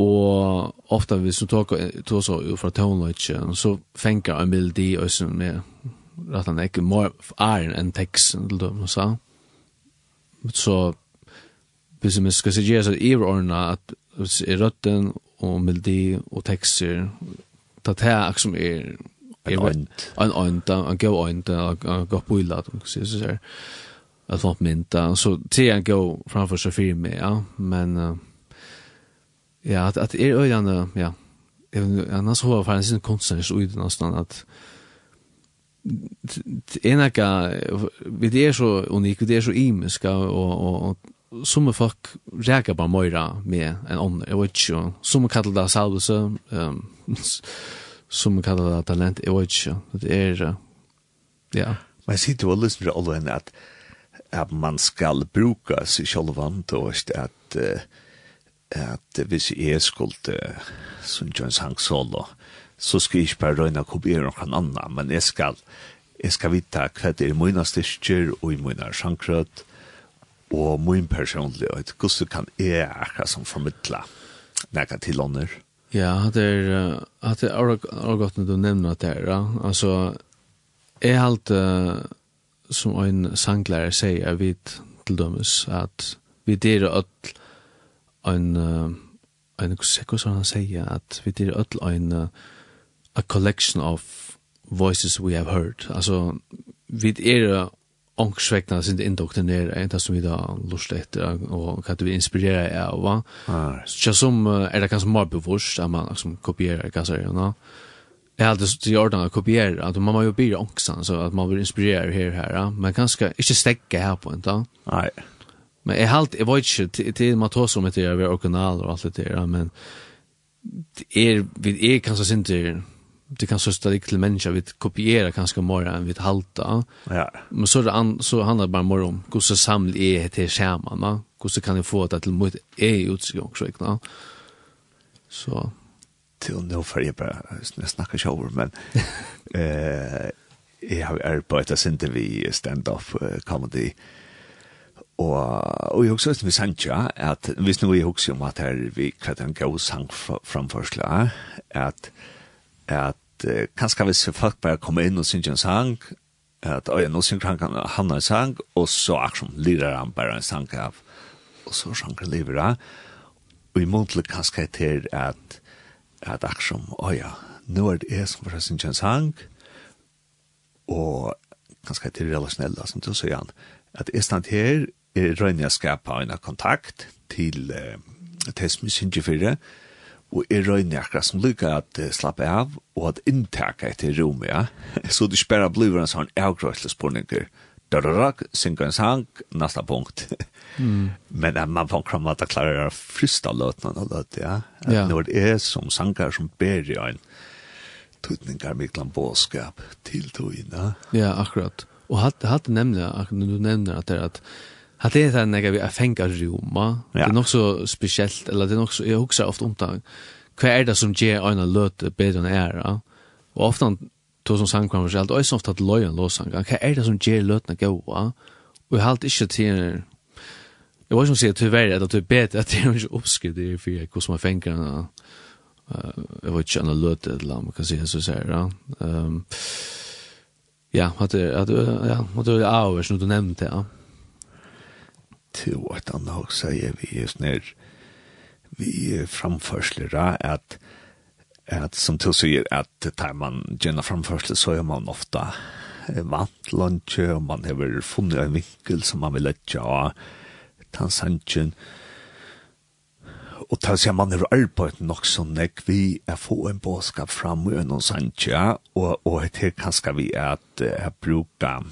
Og ofte hvis du tar så fra toneløtjen, så fenger en melodi og som med at han ikke mer er enn teksten til dem, så. Så hvis vi skal si gjøre så iverordna at i røtten og melodi og tekster ta ta ak som er en ond en ond en go ond en go pulla du kan så här att vart minta så te en go framför så fyr med ja. Men ja att att är öjande ja. Även annars har fallen sin konstnärs så ut nästan att enaka vi det är så unik vi det är så imiska och och som folk räkar bare mera med en ånd. Jeg vet inte. Som kallar det salvelse. Um, som kallar det talent. jeg vet ikke. Det är... Ja. Men jeg sier til å lyst til alle henne at, at man skal bruka seg selv vant og at, at hvis jeg skulle som John Sang Solo, så skal jeg ikke bare røyne å kopiere noen annen, men jeg skal, jeg skal vite hva det er i mine styrker og i mine sjankrøtt, og min personlighet, hvordan kan jeg akkurat som formidla nægge til ånder? Ja, det er, at det er godt når du nevner det her, ja. altså, jeg har alt, som en sanglærer sier, jeg vet til dømes, at vi der ødel en, en, hvordan han sier, at vi der ødel en, a collection of voices we have heard. Altså, vi er ångsvekna sin indoktriner er det som vi da lust etter og hva vi inspirerer er av va? Så som er det kanskje mer bevorst at man liksom kopierer gassarierna Jeg har alltid i orden att kopiera, att man må ju bli ångsan så att man blir inspirerad här här, men kanske inte stäcka här på en dag. Nej. Men jag har alltid, jag vet inte, till man tar som ett är original och allt det där, men det är, vi är kanske inte det kan så ställa til mennesker, vi kopiera kanske mer enn vi halta. Ja. Men så det an, så handlar det bara mer om hvordan så samla til till skärmarna. Kan jeg få det till mot är utgång så Til Så till jeg för jeg bara ikke over, men eh jag har arbetat sen vi stand off comedy og og eg vi við ja, at hvis nå jeg husker om at her vi kvart en god sang framførsla at at eh, kanskje hvis folk bare kommer inn og synger en sang, at oi, nå synger han, kan han en sang, og så akkurat lirer han bare en sang av, og så sjanger lever han. Og i månedlig kanskje til at, at akkurat, oi ja, nå er det jeg som får synger en sang, og kanskje til relasjonelle, som du sier han, at jeg stand her, er røyne jeg skapa en kontakt til, uh, til som synger for det, og er røyne akkurat som lykka at uh, slappe av og at inntaka etter rommet, ja. Så det sperra blir en sånn avgrøysle spurninger. Dararak, synka en sang, nasta punkt. mm. Men uh, man får kramma at det klarer å frista løtene og løte, ja. At ja. Når det er som sanger som ber i en tutningar miklan båskap til togina. Ja, akkurat. Og hatt, hatt nemlig, akkurat du nevner at det er at Hatt det här när vi fänga roma. Det är nog så speciellt eller det är nog så jag huxar ofta om det. Vad är det som ger en löt bättre än är? Och ofta to som sang kommer själv. Och så ofta att lojan låsang. Vad är det som ger lötna goa? Och jag halt inte till Jag var som säger tyvärr att det är bättre att det är inte uppskrivet i för hur som man fänger Uh, Jag vet inte en löt eller man kan säga så så här. Um, Ja, hade hade ja, hade det avs nu du nämnde ja til at han annet også er vi just nær vi framførslera at at som til sier at tar man gjennom framførsler så er man ofta vant lunge og man har funnet en vinkel som man vil lette av tansangen og ta seg man har arbeidet nok så nek vi er få en båskap fram og noen sange og, og det er kanskje vi at jeg bruker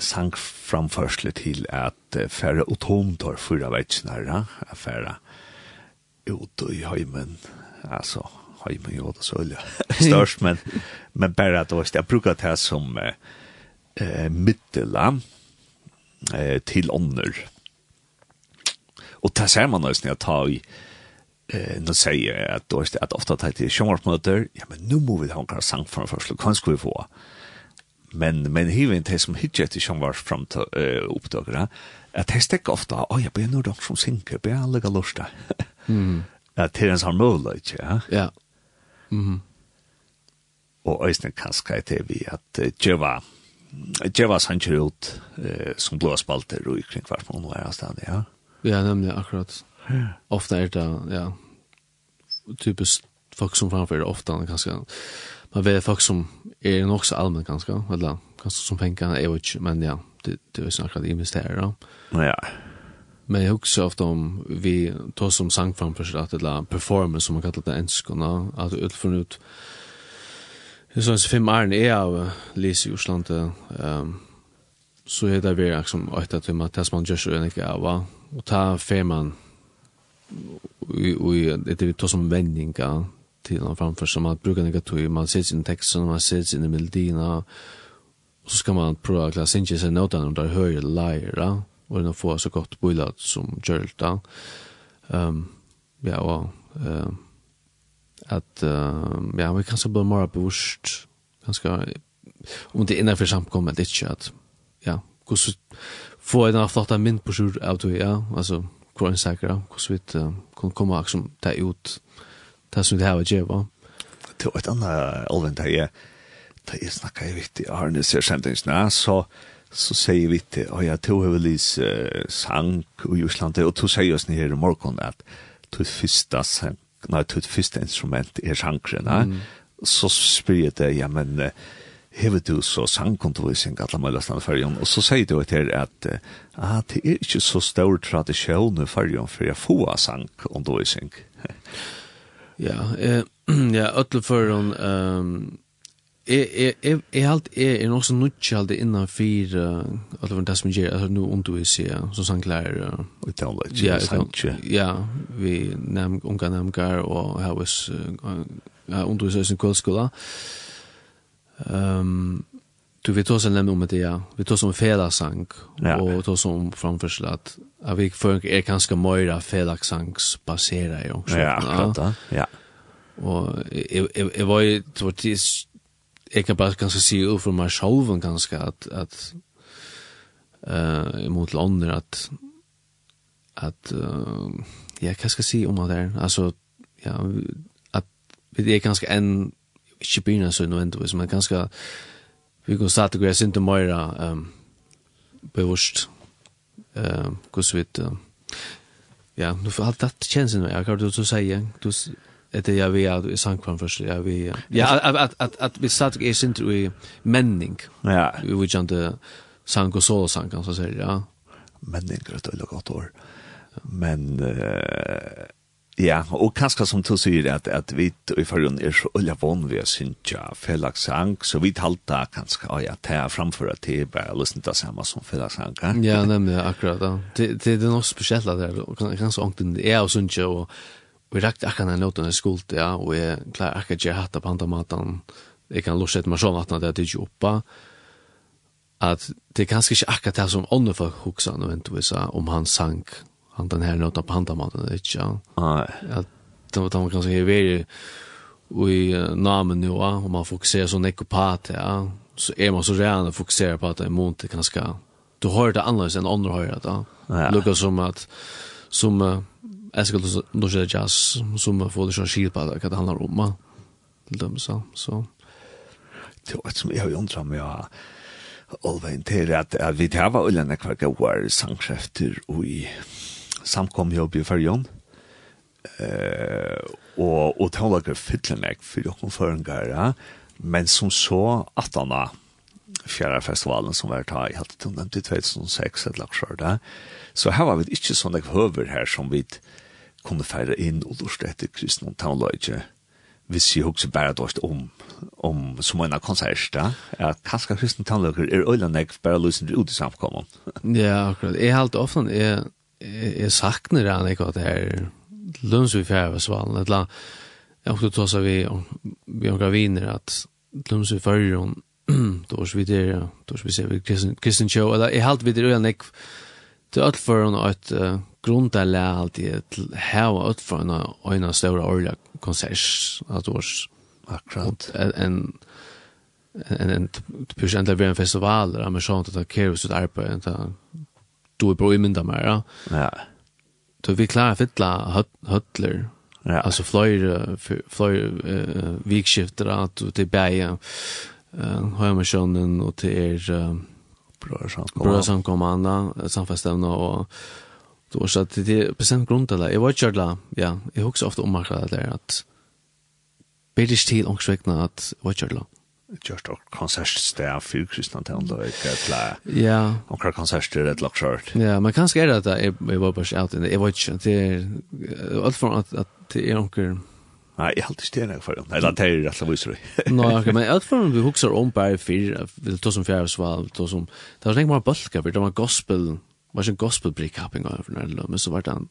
sank framførsle til at uh, færre utomtor fyra veitsnare, at færre ut i heimen, altså heimen jo, det så øyla størst, men, men bare at også, jeg bruker det som eh, middela eh, til ånder. Og det ser man også når jeg tar i eh nu säger jag att då är det att ofta tar till sjömansmöter ja men nu måste vi ha en sang från första kan ska vi få men men hiven det som hitjet till som var fram till uh, uppdagra att det stäcker ofta oj jag blir nog dock som synker blir alla lusta mm att det är en sån möjlighet ja. Ja. Mhm. Og ösnen kanske det vi att jeva jeva sancher ut uh, som blå spalter och kring kvart på några ställen ja. Ja nämligen akkurat. Ofta er det ja typisk folk som framför det ofta ganska Men vi er folk som er nok så allmenn ganske, eller ganske som penger, jeg vet ikke, men ja, det, det er snakket investerer da. Ja. Men jeg husker ofte om vi tar som sang framfor seg, eller performance som man kallar det enskene, at det utfører ut Det er sånn som fem æren er av Lise i Osland, um, så er det vi liksom øyta til at det som man gjør så enn ikke av, og ta fer man i, i, det vi tar som vändningar till han framför som att brukar något tog man ser sin text som man ser sin melodierna och så ska man prova att läsa in sig notan och där höjer lyra och den får så gott bullat som jölta ehm um, ja och eh att um, ja vi kanske blir mer bevisst ganska om det är innanför samkommet inte att ja hur få en flotta mynd på sjur av det ja alltså kvar en säkra hur vi kan komma liksom ta ut det som det här var djeva. Det var et annet alvend der jeg, da jeg snakket, jeg vet, i Arne en ser skjemtingsene, så, så sier vi til, og jeg tog over Lys sang i Osland, og tog sier oss nere i morgen at tog første sang, nei, tog første instrument er sangren, mm. så spyr jeg det, ja, men, hever du så sangkontovising alle mellestan fyrjon, og så sier du etter at ah, det er ikke så stor tradisjon i fyrjon for jeg får sangkontovising. Ja, eh, ja, öll för hon ehm Jeg, jeg, jeg, jeg, halt jeg er nog så nutch halt innan för alltså det som gjør, altså nå om du som sanglærer. Uh, sån det och tell that ja ja vi nam unga nemgar, og gar och how was i sin så Um, ehm Du vi tog sen om det ja. Vi tog som felagsang ja. och tog som framförsel att att vi för är ganska mera felagsangs basera ju. Ja, klart ja. ja. Och jag var ju tortis jag kan bara ganska se ut från mig själv ganska att att eh mot landet att att uh, ja, kan ska se om det där. Alltså ja, att vi är ganska en chipina så nu men ganska vi går satt gå sent mer ehm bevost eh vi uh, ja nu får har det chansen jag kan du så säga du det jag vi är i sankran först jag vi ja att att att vi satt i sent i menning. Ja. Vi vill inte sank och så sank så säger ja. Menning det er et veldig godt år men uh, Ja, og kanskje som du sier at, at vi i forhånd er så øyla vann vi å synja felagssang, så vi talte kanskje å ja, ta er framfor at det er bare å lyssne til det samme som felagssang. Ja, nemlig, akkurat. Ja. Det, det, det er noe spesielt at det er ganske ångten det er å synja, og vi rakt akkurat den låten i skolt, ja, og jeg klarer akkurat ikke hatt på andre maten, jeg kan lortsette meg sånn at det er ikke oppa, at det er kanskje ikke akkurat det som åndefolk hoksa, nødvendigvis, om han sank, han den här nota på handamaten vet jag. Nej. Att de de kan säga vi vi namn nu va om man fokuserar så mycket på att ja så är man så redan fokuserar på att det måste ganska du hör det annorlunda än andra hör det. Ja. Lukar som att som Eskil då så jazz som får det så skil på att det handlar om va. Till dem så så det var som jag undrar mig ja Olvein til at, at vi tar var ulike kvar gode sangskjefter og i samkom her oppe i Færgjøn. Eh, og, og det var ikke fytlenek for dere føringer, men som så at han da, fjärra festivalen som var ta i helt til tunn i 2006 et lagt skjør det. Så her var vi ikke sånne høver her som vi kunne feire inn og lort etter kristne og taunløyge. Hvis jeg husker bare dårst om, om som en av konserter, at kanskje kristne taunløyger er øyne jeg bare løsende ut i samkommet. ja, akkurat. Jeg har alltid ofte, jeg jeg sakner han ikke at det er lunds vi fjerde svalen, et eller. Jeg har også tås av vi, vi har viner at lunds vi fjerde, då är vi där, då är vi ser vi Kristen Kristen show eller i halt vid det Nick till allt för en ett grundläggande allt i ett här åt för en ena stora orla konsert att års akkurat en en en pusha ända vid en festival där man sånt att det krävs ett arbete du är bra i mynda mer. Ja. Ja. Så vi klarar fylla hötler. Ja. Alltså flyr flyr uh, vikskifter att du till bäja eh har man sjönen och till er uh, brödersamkommandan samkommande, samfästevna och då så att det är bestämt grund det. jag var körla ja jag husar ofta om att det är att Bedish til ångsvekna at Watcherla. Mm just och konsertstäv för kristna tänder och kla. Ja. Och kra konserter ett lock short. Ja, man kan säga att det är var bara out in the watch det allt från att att det är onkel Nei, jeg har alltid stenat for dem. Eller det är rätt så visst. Nå, ok, men allt från vi husker om bare fyra, vi tar som fjerde sval, tar som det var ikke inte bara for det var gospel, det var ikke en gospel break upping över när det så var det en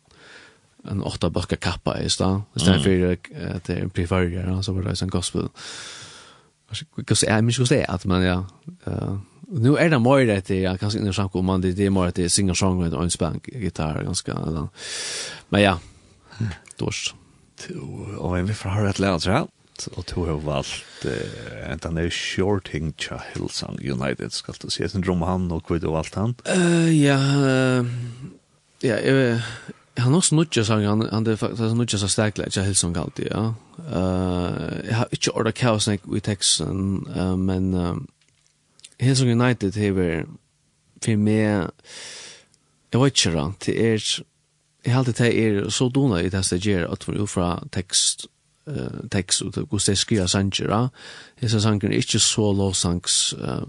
en åtta böcker kappa i sted, i stedet for at det er en privargare, så var det en gospel kanske är mycket så att man ja nu är det mer det jag kanske inte snackar om det det är mer att det singer song och en spank gitarr ganska men ja dåst och vi får höra ett läs här och to har valt en den är shorting cha Hillsong United. Ska du se sin drum han och kvitt och allt han? Eh ja ja han har snutja sang han han det faktiskt snutja så starkt lätt jag hälsar galt ja. Eh jag har inte orda kaos nek vi texten men Hillsong United hever för mig jag vet inte då det er jag har alltid det er så dona i det här ger att från fra text eh text och det går det skriva sanger ja. Det sanger är inte så lovsangs, songs eh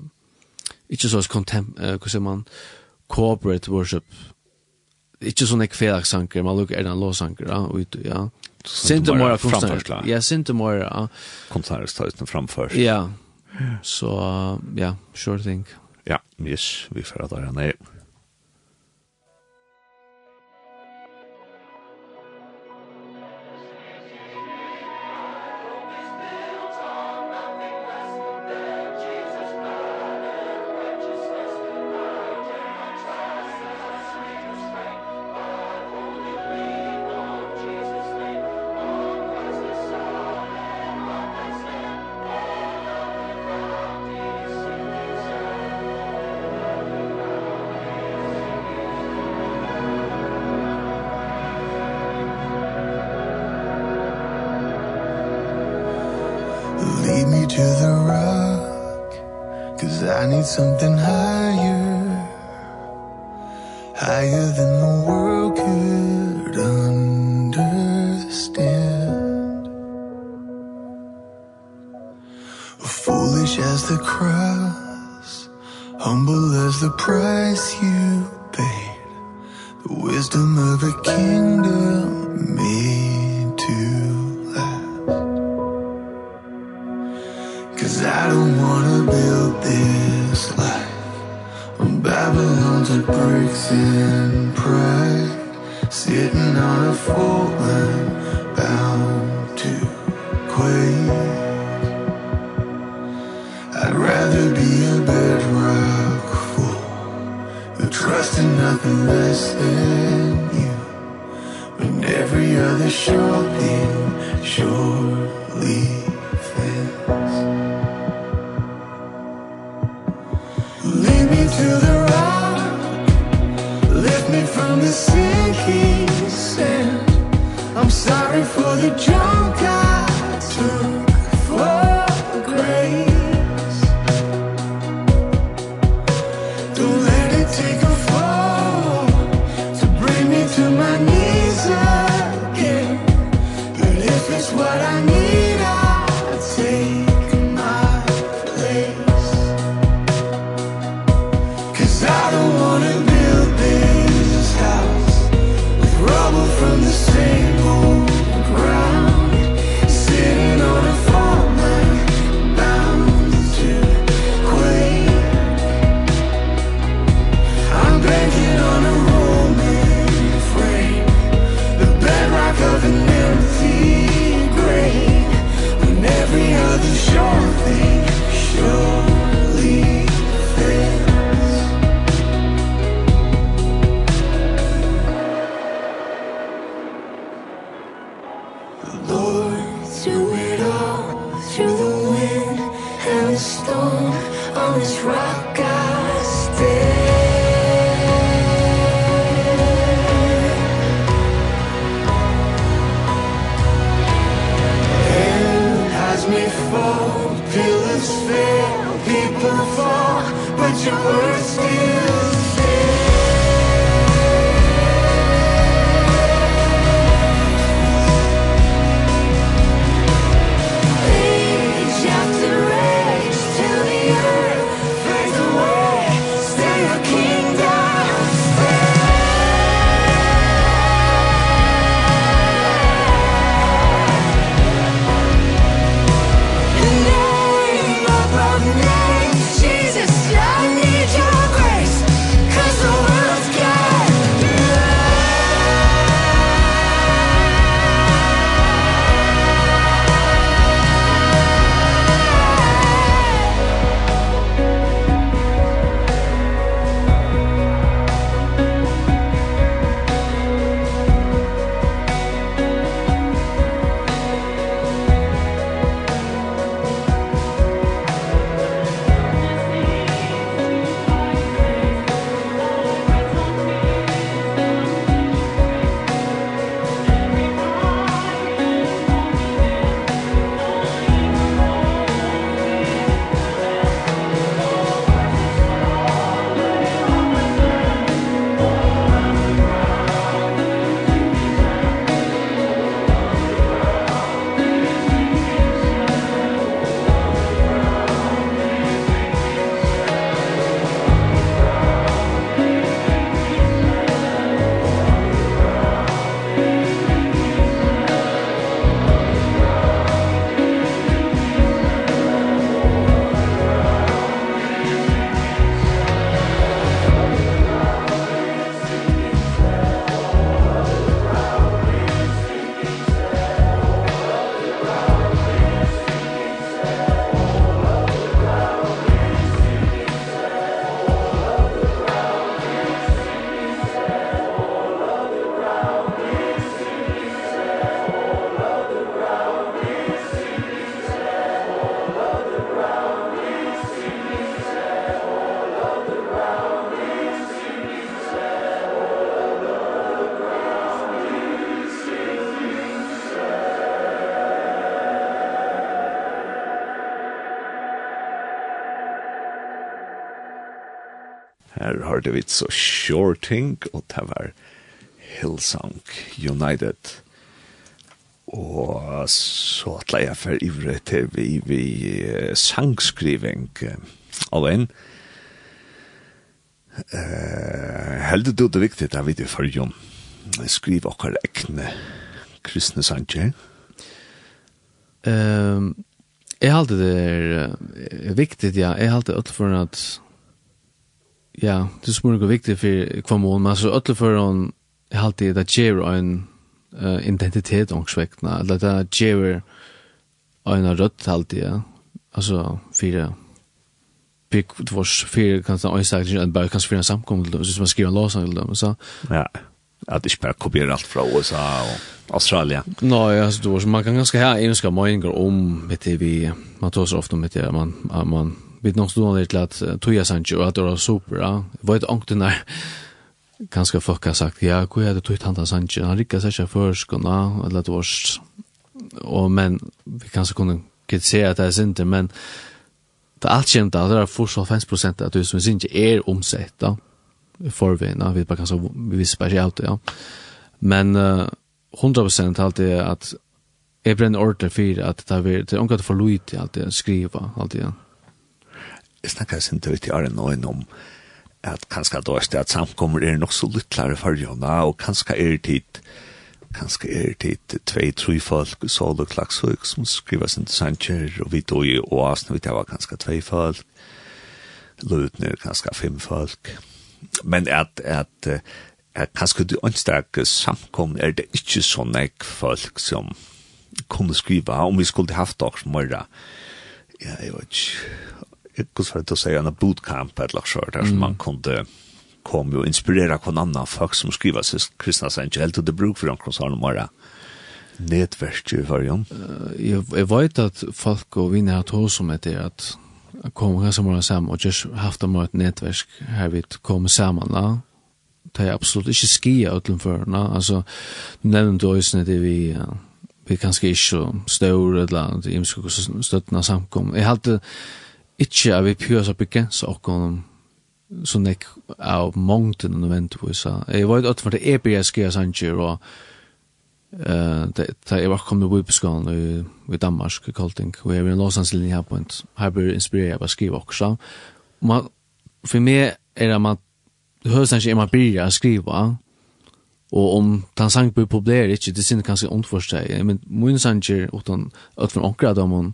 inte så kontem hur säger man corporate worship Ikke sånn ikke felakssanker, men lukk en låsanker, ja, ut, ja. Sinte mora kunstnere. Ja, sinte mora, ja. Kunstnere står uten framfor. Ja, så, ja, sure thing. Ja, yes, vi får at det er nere. something higher. your words still hørte vi så Shorting, og det var Hillsong United. Og så atle jeg for ivre til vi, vi sangskriving av en. Uh, heldig du det viktig, det er viktig for jo. Skriv okkar ekne kristne sanger. Um, jeg halte det er viktig, ja. Jeg halte det for at ja, det er smurning viktig for hva mål, men altså, ødelig for han, jeg alltid, det gjør en uh, identitet omsvektene, eller det gjør en rødt alltid, ja. Altså, fire, pick vars var fyra kanske oj sagt en bara kanske fyra samkomst då så man skriver en lås eller dem så ja att det spelar kopier allt från USA och Australien nej alltså då så man kan ganska här enska meningar om med det vi man tar så ofta med det man man vi nok stod ned til at Toya Sancho at det var super, ja. Var et ångten der, ganske folk har sagt, ja, hvor er det Toya Tanta Sancho? Han rikket seg ikke først, eller det var og men, vi kanskje kunne kritisere at det er sinte, men det er alt kjent da, det er fortsatt 50% at du som er sinte er omsett, da, forvinna, vi bare kanskje, vi visste bare ikke ja. Men, uh, 100% alt er at jeg brenner ordentlig for at det er omgått for lojt til alt det jeg skriver, alt det jeg jeg snakker sin til ut i Arne Nøyen om at kanskje da er det at samkommer er nok så lyttlare for jona, og kanskje er tid, kanskje er tid, tvei, tre folk, så og klagsøk som skriver sin til Sanchez, og vi tog i oasen, vi tar var kanskje tvei folk, lødne kanskje fem folk, men at, at, at kanskje du ønsker samkommer er det ikke så nek folk som kunne skriva, om vi skulle haft dere morra, ja, jeg vet ikke, hur ska jag säga, en bootcamp eller så där som mm. man kunde kom ju inspirera kon annan folk som skriver sig kristna angel till det bruk för de koncernen bara nätverk ju för dem. Jag jag vet att folk och vinner att hos som det att komma ganska många samman och just haft dem ett nätverk här vi kommer samman då. Det är absolut inte skia utan för nå alltså nämnde då är det vi vi kanske inte så stor eller inte imskog stöttna samkom. Jag hade ikke at vi pjøs å begrense okken så nek av mongten og nødvendigvis. Jeg var ikke for det er bare jeg skrev sanger, og da jeg var kommet på Vipeskålen i i Danmark, i Kolting, og jeg var i Los Angeles her på en her ble inspireret av å skrive også. Man, for meg er det man det høres ikke er man blir å skrive, og om den sang blir populær ikke, det synes kanskje ondt for seg men min sanger, utan at for omkring dem,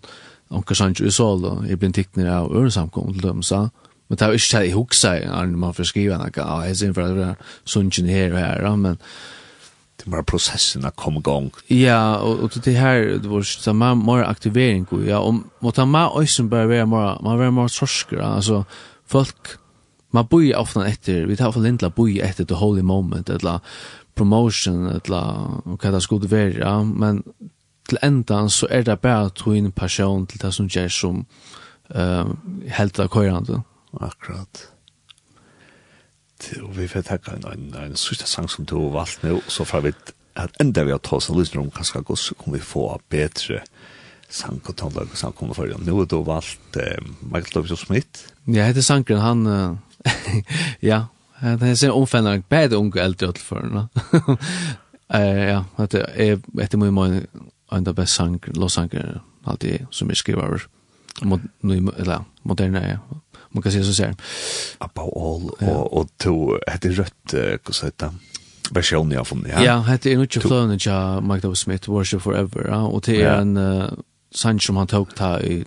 onka sanns i sol og jeg blir tikkner av øresamkom til dem så men det er ikke det jeg hukser når man får skriva noe av jeg synes for at det er sunnkjen her og her men det var processen att komma igång. Ja, och, det här det var så man mer aktivering och ja, om mot han mer som börjar vara mer man var mer sorskra alltså folk man bor ofta efter vi tar för lindla bor efter the holy moment eller promotion eller vad det skulle vara men til endan så er det bare to en passion til det som gjør som uh, helt av køyrande. Akkurat. Og vi får takke en, en, en sørste sang som du har valgt nå, så får vi at enda vi har tås og lyser om kanskje godt, så kommer vi få bedre sang og tonlag og sang kommer for Nå har du valgt eh, Michael Lovitz Smith. Ja, heter Sankren, han, uh, ja, han er sin omfennere, bedre unge eldre utenfor, no? uh, Ja, det er etter min mening, en av best sang, låtsanger, allt det som är skrivar mot, eller, moderna ja. Man kan säga så ser abba all, ja. och, och to, hette rött, hur så heter version jag funnit. Ja, ja hette är nog inte flöna ja, Mike Davis Smith, Worship Forever, ja, och det är en uh, sang som han tog ta i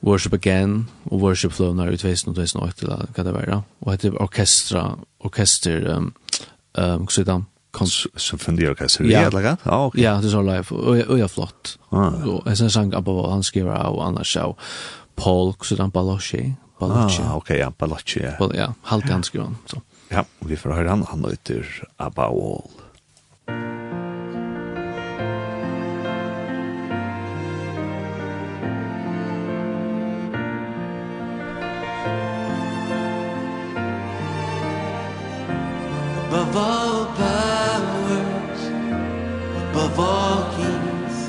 Worship Again och Worship Flownar i 2008 eller vad det var. Och hette orkestra, orkester, um, um, hur så heter symfoniorkester, ja. eller rett? Ja, ok. Ja, det er så live, og jeg er flott. Og jeg synes han på han skriver av, og annars av Paul, så han Balocci. Balocci. Ah, ok, ja, Balocci, ja. Bal ja, halvt han skriver han, så. Ja, vi får høre han, han heter Abba Wall. Above all above all kings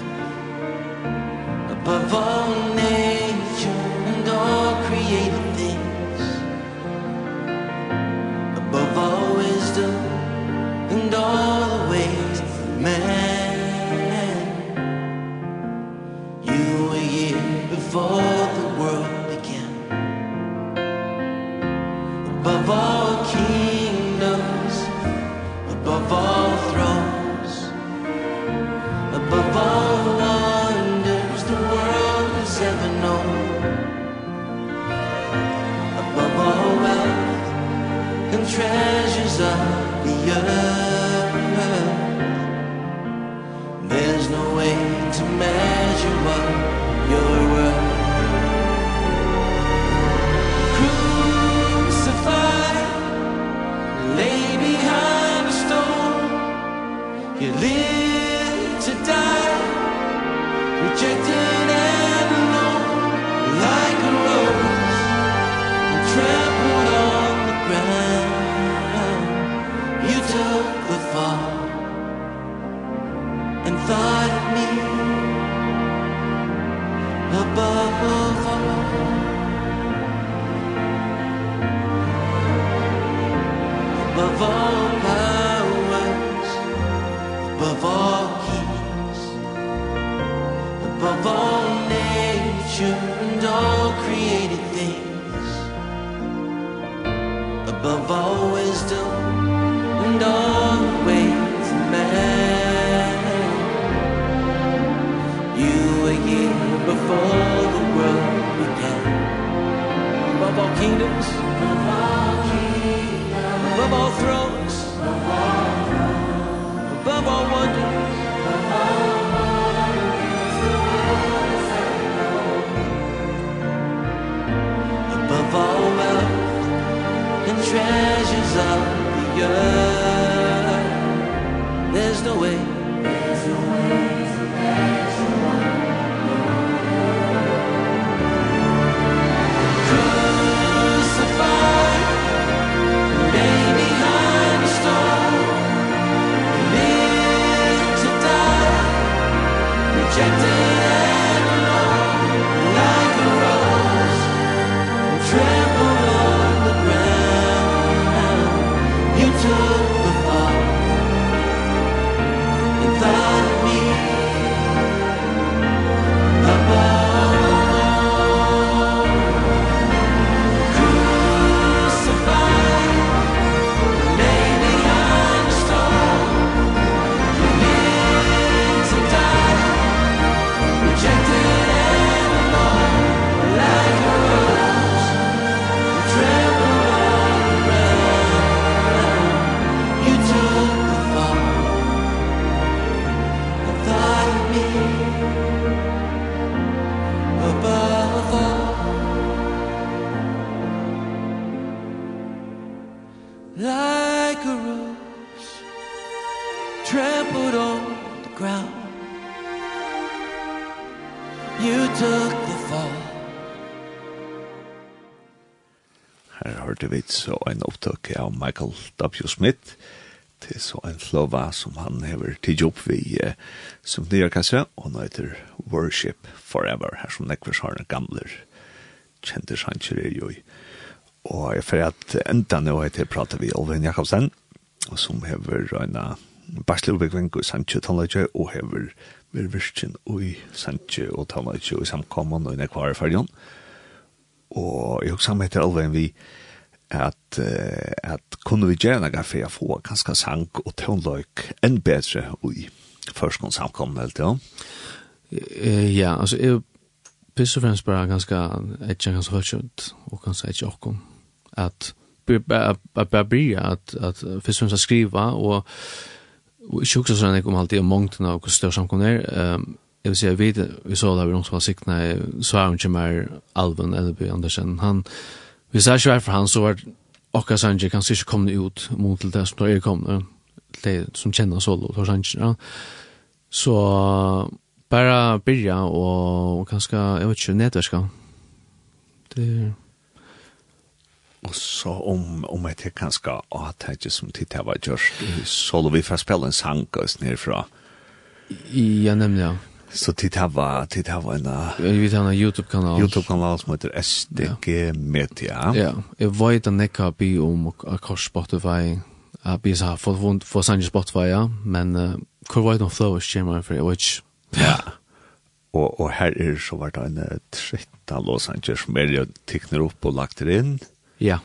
above all Michael W. Smith, til så en flova som han hever til jobb vi eh, som nye kasse, og nå heter Worship Forever, her som nekvers har en gamler kjente sjanser er jo i. Og jeg fyrir at enda nå heter prater vi Olven Jakobsen, og som hever en barslubekving i sanje tannleitje, og hever vir virkjen og sanje og tannleitje og samkomman og nekvar i fyrjon. Og jeg husker han heter Olven vi, og at, uh, at kunne vi gjerne noe for å få ganske sang og tøvnløyk enn bedre i førskonsamkomne, eller til? Ja, altså, jeg Pisse fremst bara ganska etja ganska hörsjönt och ganska etja okkom. Att bara börja att, att först och fremst skriva och och inte också sådär om alltid om mångten av hur större samkomna är. Um, jag vill säga, vi, vi såg där vi de som var sikna i Svarum mer Alvin, eller Andersen, han Hvis jeg ikke var for han, så var okka sanger kanskje ikke kommet ut mot til det som da jeg kom, det som kjenner solo, til sanger, ja. Så bara byrja og, og kanskje, jeg vet ikke, nedverska. Det er... Og så om, om jeg til kanskje ikke som tid jeg var gjørst, så lå vi for å spille en sang oss nedfra. Ja, nemlig, ja. Så tid hava, tid hava en... Vi tar en YouTube-kanal. YouTube-kanal som heter SDG Media. Ja, jeg vet at nekka bi om akkors Spotify, at bi få, få sannsyn Spotify, ja, men uh, hvor vet om flow er skjema for jeg vet Ja, og, og her er så vært en 13 Los Angeles som er jo tikner opp og lagt det inn. Ja.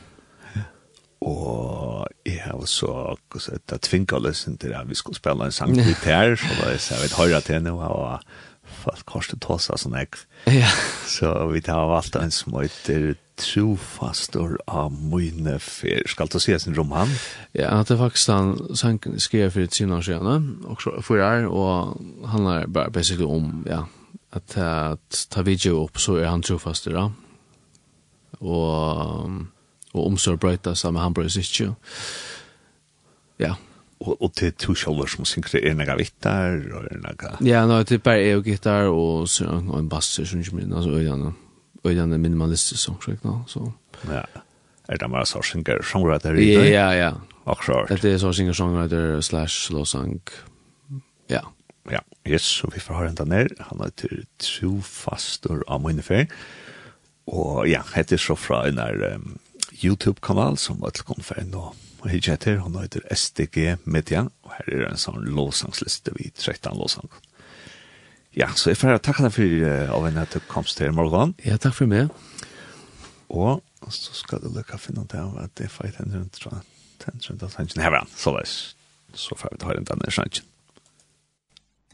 Og jeg har så sett at tvinga løsen til at vi skulle spille en sang ut her, så da jeg vet høyre til henne, og folk korset tåsa sånn jeg. Ja. Så vi tar valgt en som heter Trofastor av Moine Fyr. Skal du se sin roman? Ja, det er faktisk han sang skrev for et siden år siden, og for her, og han er bare basically om, ja, at ta video opp så er han trofastor da. Og og omsorg brøyta sammen han brøyta ikke. Ja. Og, og til to kjolver som synger er nega vittar og er nega... Ja, no, det er bare jeg og gittar og, og en basser som ikke minner, altså øyene, øyene er sånn, sångskrekk nå, så... Ja, er det bare så synger songwriter i det? Ja, ja, ja. Akkurat. Det er så synger songwriter slash låsang, ja. Ja, yes, så vi får høre henne ned, han er til trofastor av minnefer, og ja, hette så fra en der... Um, YouTube-kanal som var til konferen nå. og hit etter, han heter SDG Media, og her er en sånn låsangsliste vi 13 låsang. Ja, så jeg får takke deg for uh, av en at du komst til morgen. Ja, takk for meg. Og så skal du lykke finne ut av at det er feit en rundt fra tensjon til tensjon. Her var han, så leis. Så får vi ta den denne sjansjen.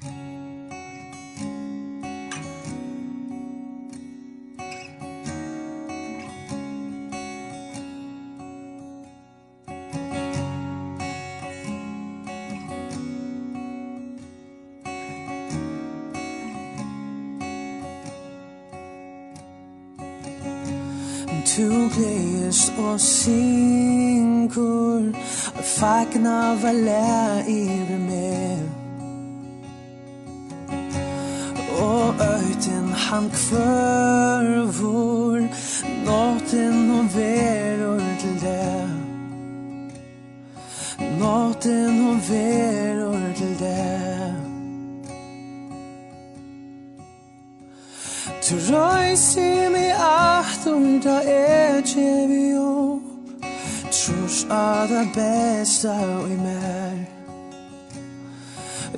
Musikk tu glædes og synkur Og fagna var lær i med Og øyden han kvørvor Nåten og verur til det Nåten og verur til det Tu røysi mi achtum da er tjevi opp Trus a da besta i mer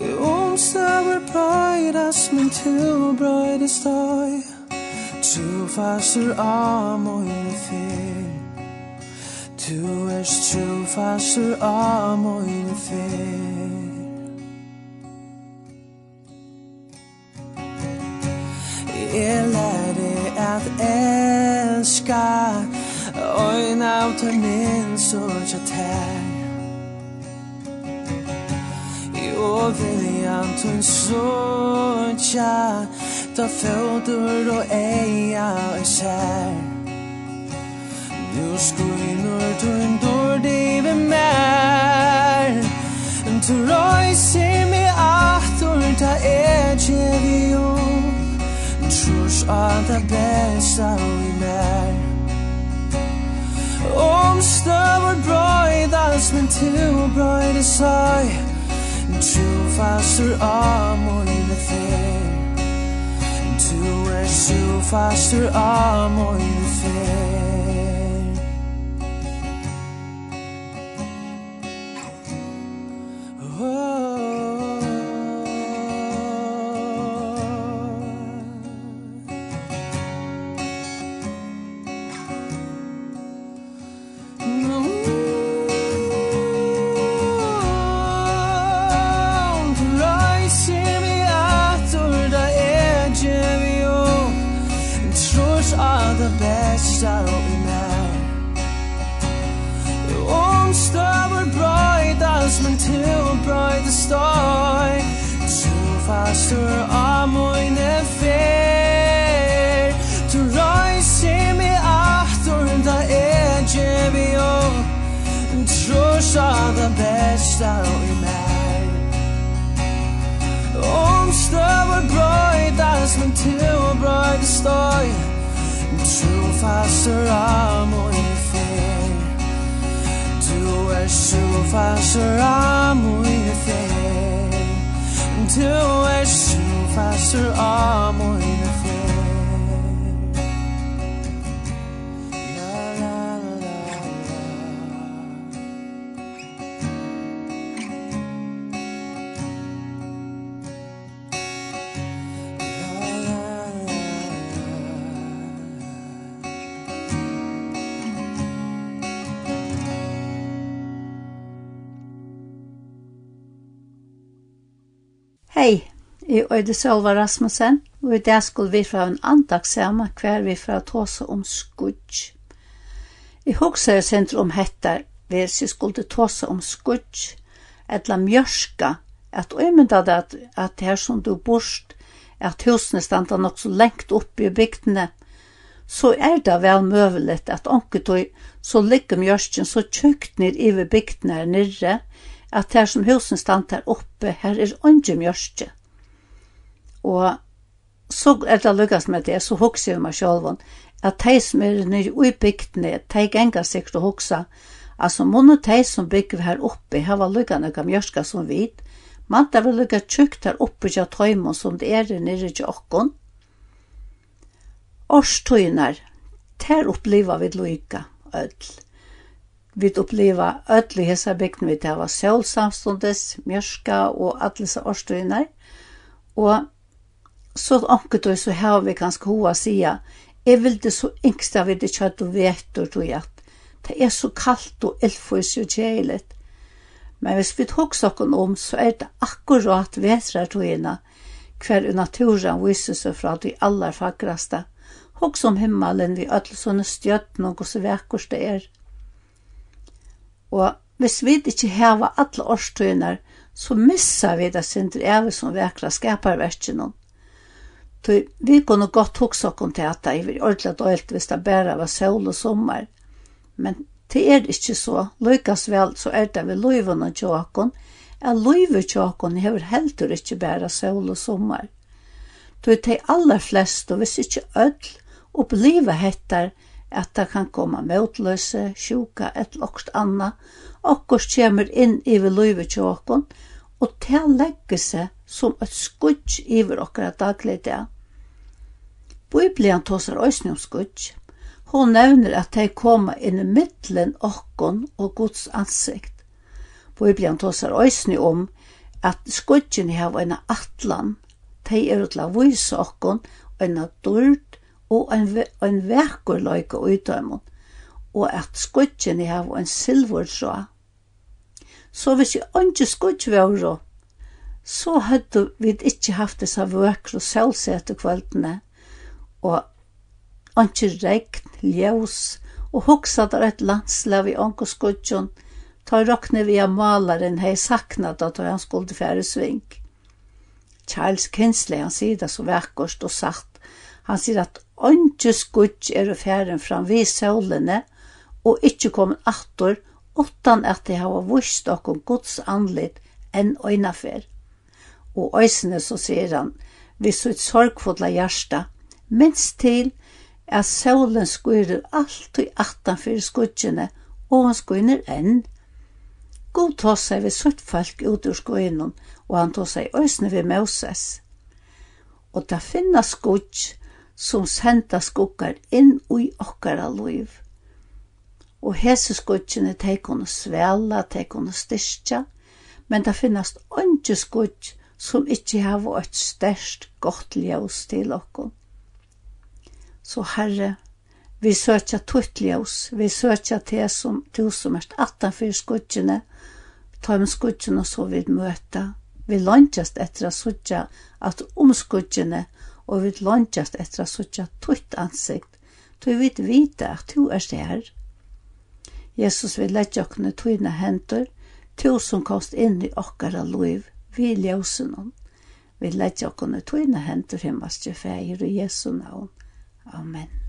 I omstaver brøydas, men tu brøydas døy Tu fastur a moine fyr Tu erst tu fastur a moine fyr Jeg lærer at elska. Øyna av til min sorg og tær. Og viljan til sorgja Ta fødur og eia og sær. Nu skuinur tun dur divi mer Tu røyser mi aftur ta er tjevi og Annars allt det bästa vi mer Om stövar bröjd alls men tu bröjd i sorg. Tu fastur amor i det fel. Tu är tu fastur all i the fel. Jeg øyde Sølva Rasmussen, og i dag skulle vi fra en andag hver vi fra tåse om skudj. Jeg husker jeg sent om hettar, hvis jeg skulle tåse om skudj, etla mjørska, at øymynda det at, at her som du borst, at husene standa nok så lengt oppe i bygdene, så er det vel møvelet at onketøy så ligger mjørsken så tjukt ned i bygdene her nirre, at her som husen standa her oppe, her er onge mjørske. Og så er det lykkes med det, så hokser jeg meg selv at de som er nye i bygdene, de ganger sikkert å hokse. Altså, månne de som bygger her oppe, her var lykkene kan mjørske som vit, Man det vil lykkes tjukt her oppe til tøymen som det er nere til åkken. Årstøyner, der opplever vi lykke, ødel. Vi opplever ødel i hese bygdene, vi tar var sol mjørske og alle disse. Og så anker du så har vi ganske hoa sida, jeg vil det så yngsta vi det kjøtt og vetur, tror jeg, det er så kaldt og elfus og kjeilet. Men hvis vi tok saken om, så er det akkurat vetrartogene, hver naturen viser seg fra de aller fagraste, og som himmelen vi alle sånne stjøtten og så vekkers det er. Og hvis vi ikke hever alle årstøyner, så missar vi det sindre evig som vekra skaparverkene. Og Tøy, vi kunne godt hugsa okkom til at det er ordentlig dølt hvis det bare var sol og sommer. Men det er ikke så. Lykkes vel så er det ved løyven og tjåkon. Ja, løyven og har hever heldur ikke bare sol og sommer. Tøy, de aller fleste, hvis ikke ødel, oppleva hettar at det kan komme motløse, sjuka, et lokst anna. Okkurs kommer inn i vi løyven og tjåkon, og det legge seg som et skudj iver okkara daglig dag. Bibelen tåsar òsne om skudj. Hon nevner at de koma inn i middelen okkon og Guds ansikt. Bibelen tåsar òsne om at skudgen hava en atlan. De er utla vise okkon, en dyrd og ein ve en vekkerløyke utdøymon, og at skudgen hava en silvertrå. Så hvis jeg ikke skudg var så hadde vi ikke haft disse vøkre selvsete kvøldene, og ikke regn, ljøs, og hoksa der et landslag i ånkoskudjon, ta råkne vi av malaren hei saknat at han skulle fære sving. Charles Kinsley, han sier det så vekkert og sagt, han sier at ånke skudj er færen fram vi sølene, og ikkje kommet attor, utan at de hava vust okkom gods anlit enn øynafer og øysene så sier han, vi så et sorgfodla hjärsta, minst til at solen skurer alt i attan fyrir skudjene, og han skuiner enn. God tossa vi sutt folk ut ur skuinen, og han tossa seg øysene vi Moses. Og da finna skudj som senda skuggar inn i okkara liv. Og hese skudgjene, de kunne svela, de kunne styrkja, men det finnast ønske skudg som ikkje har vært størst godt ljøs til okkom. Så Herre, vi søkja tutt ljøs, vi søkja te som du som erst attanfyr skudgjene, ta om skudgjene så vi møta, vi løngjast etter å søkja at om skudgjene, og vi løngjast etter å søkja tutt ansikt, du vet vite at du er der. Jesus vil lette okkene tøyne hendur, du som kost inn i okkara liv, vi ljósunum. Vi leggja okkur i tøyna hendur himmelske feir i Jesu navn. Amen.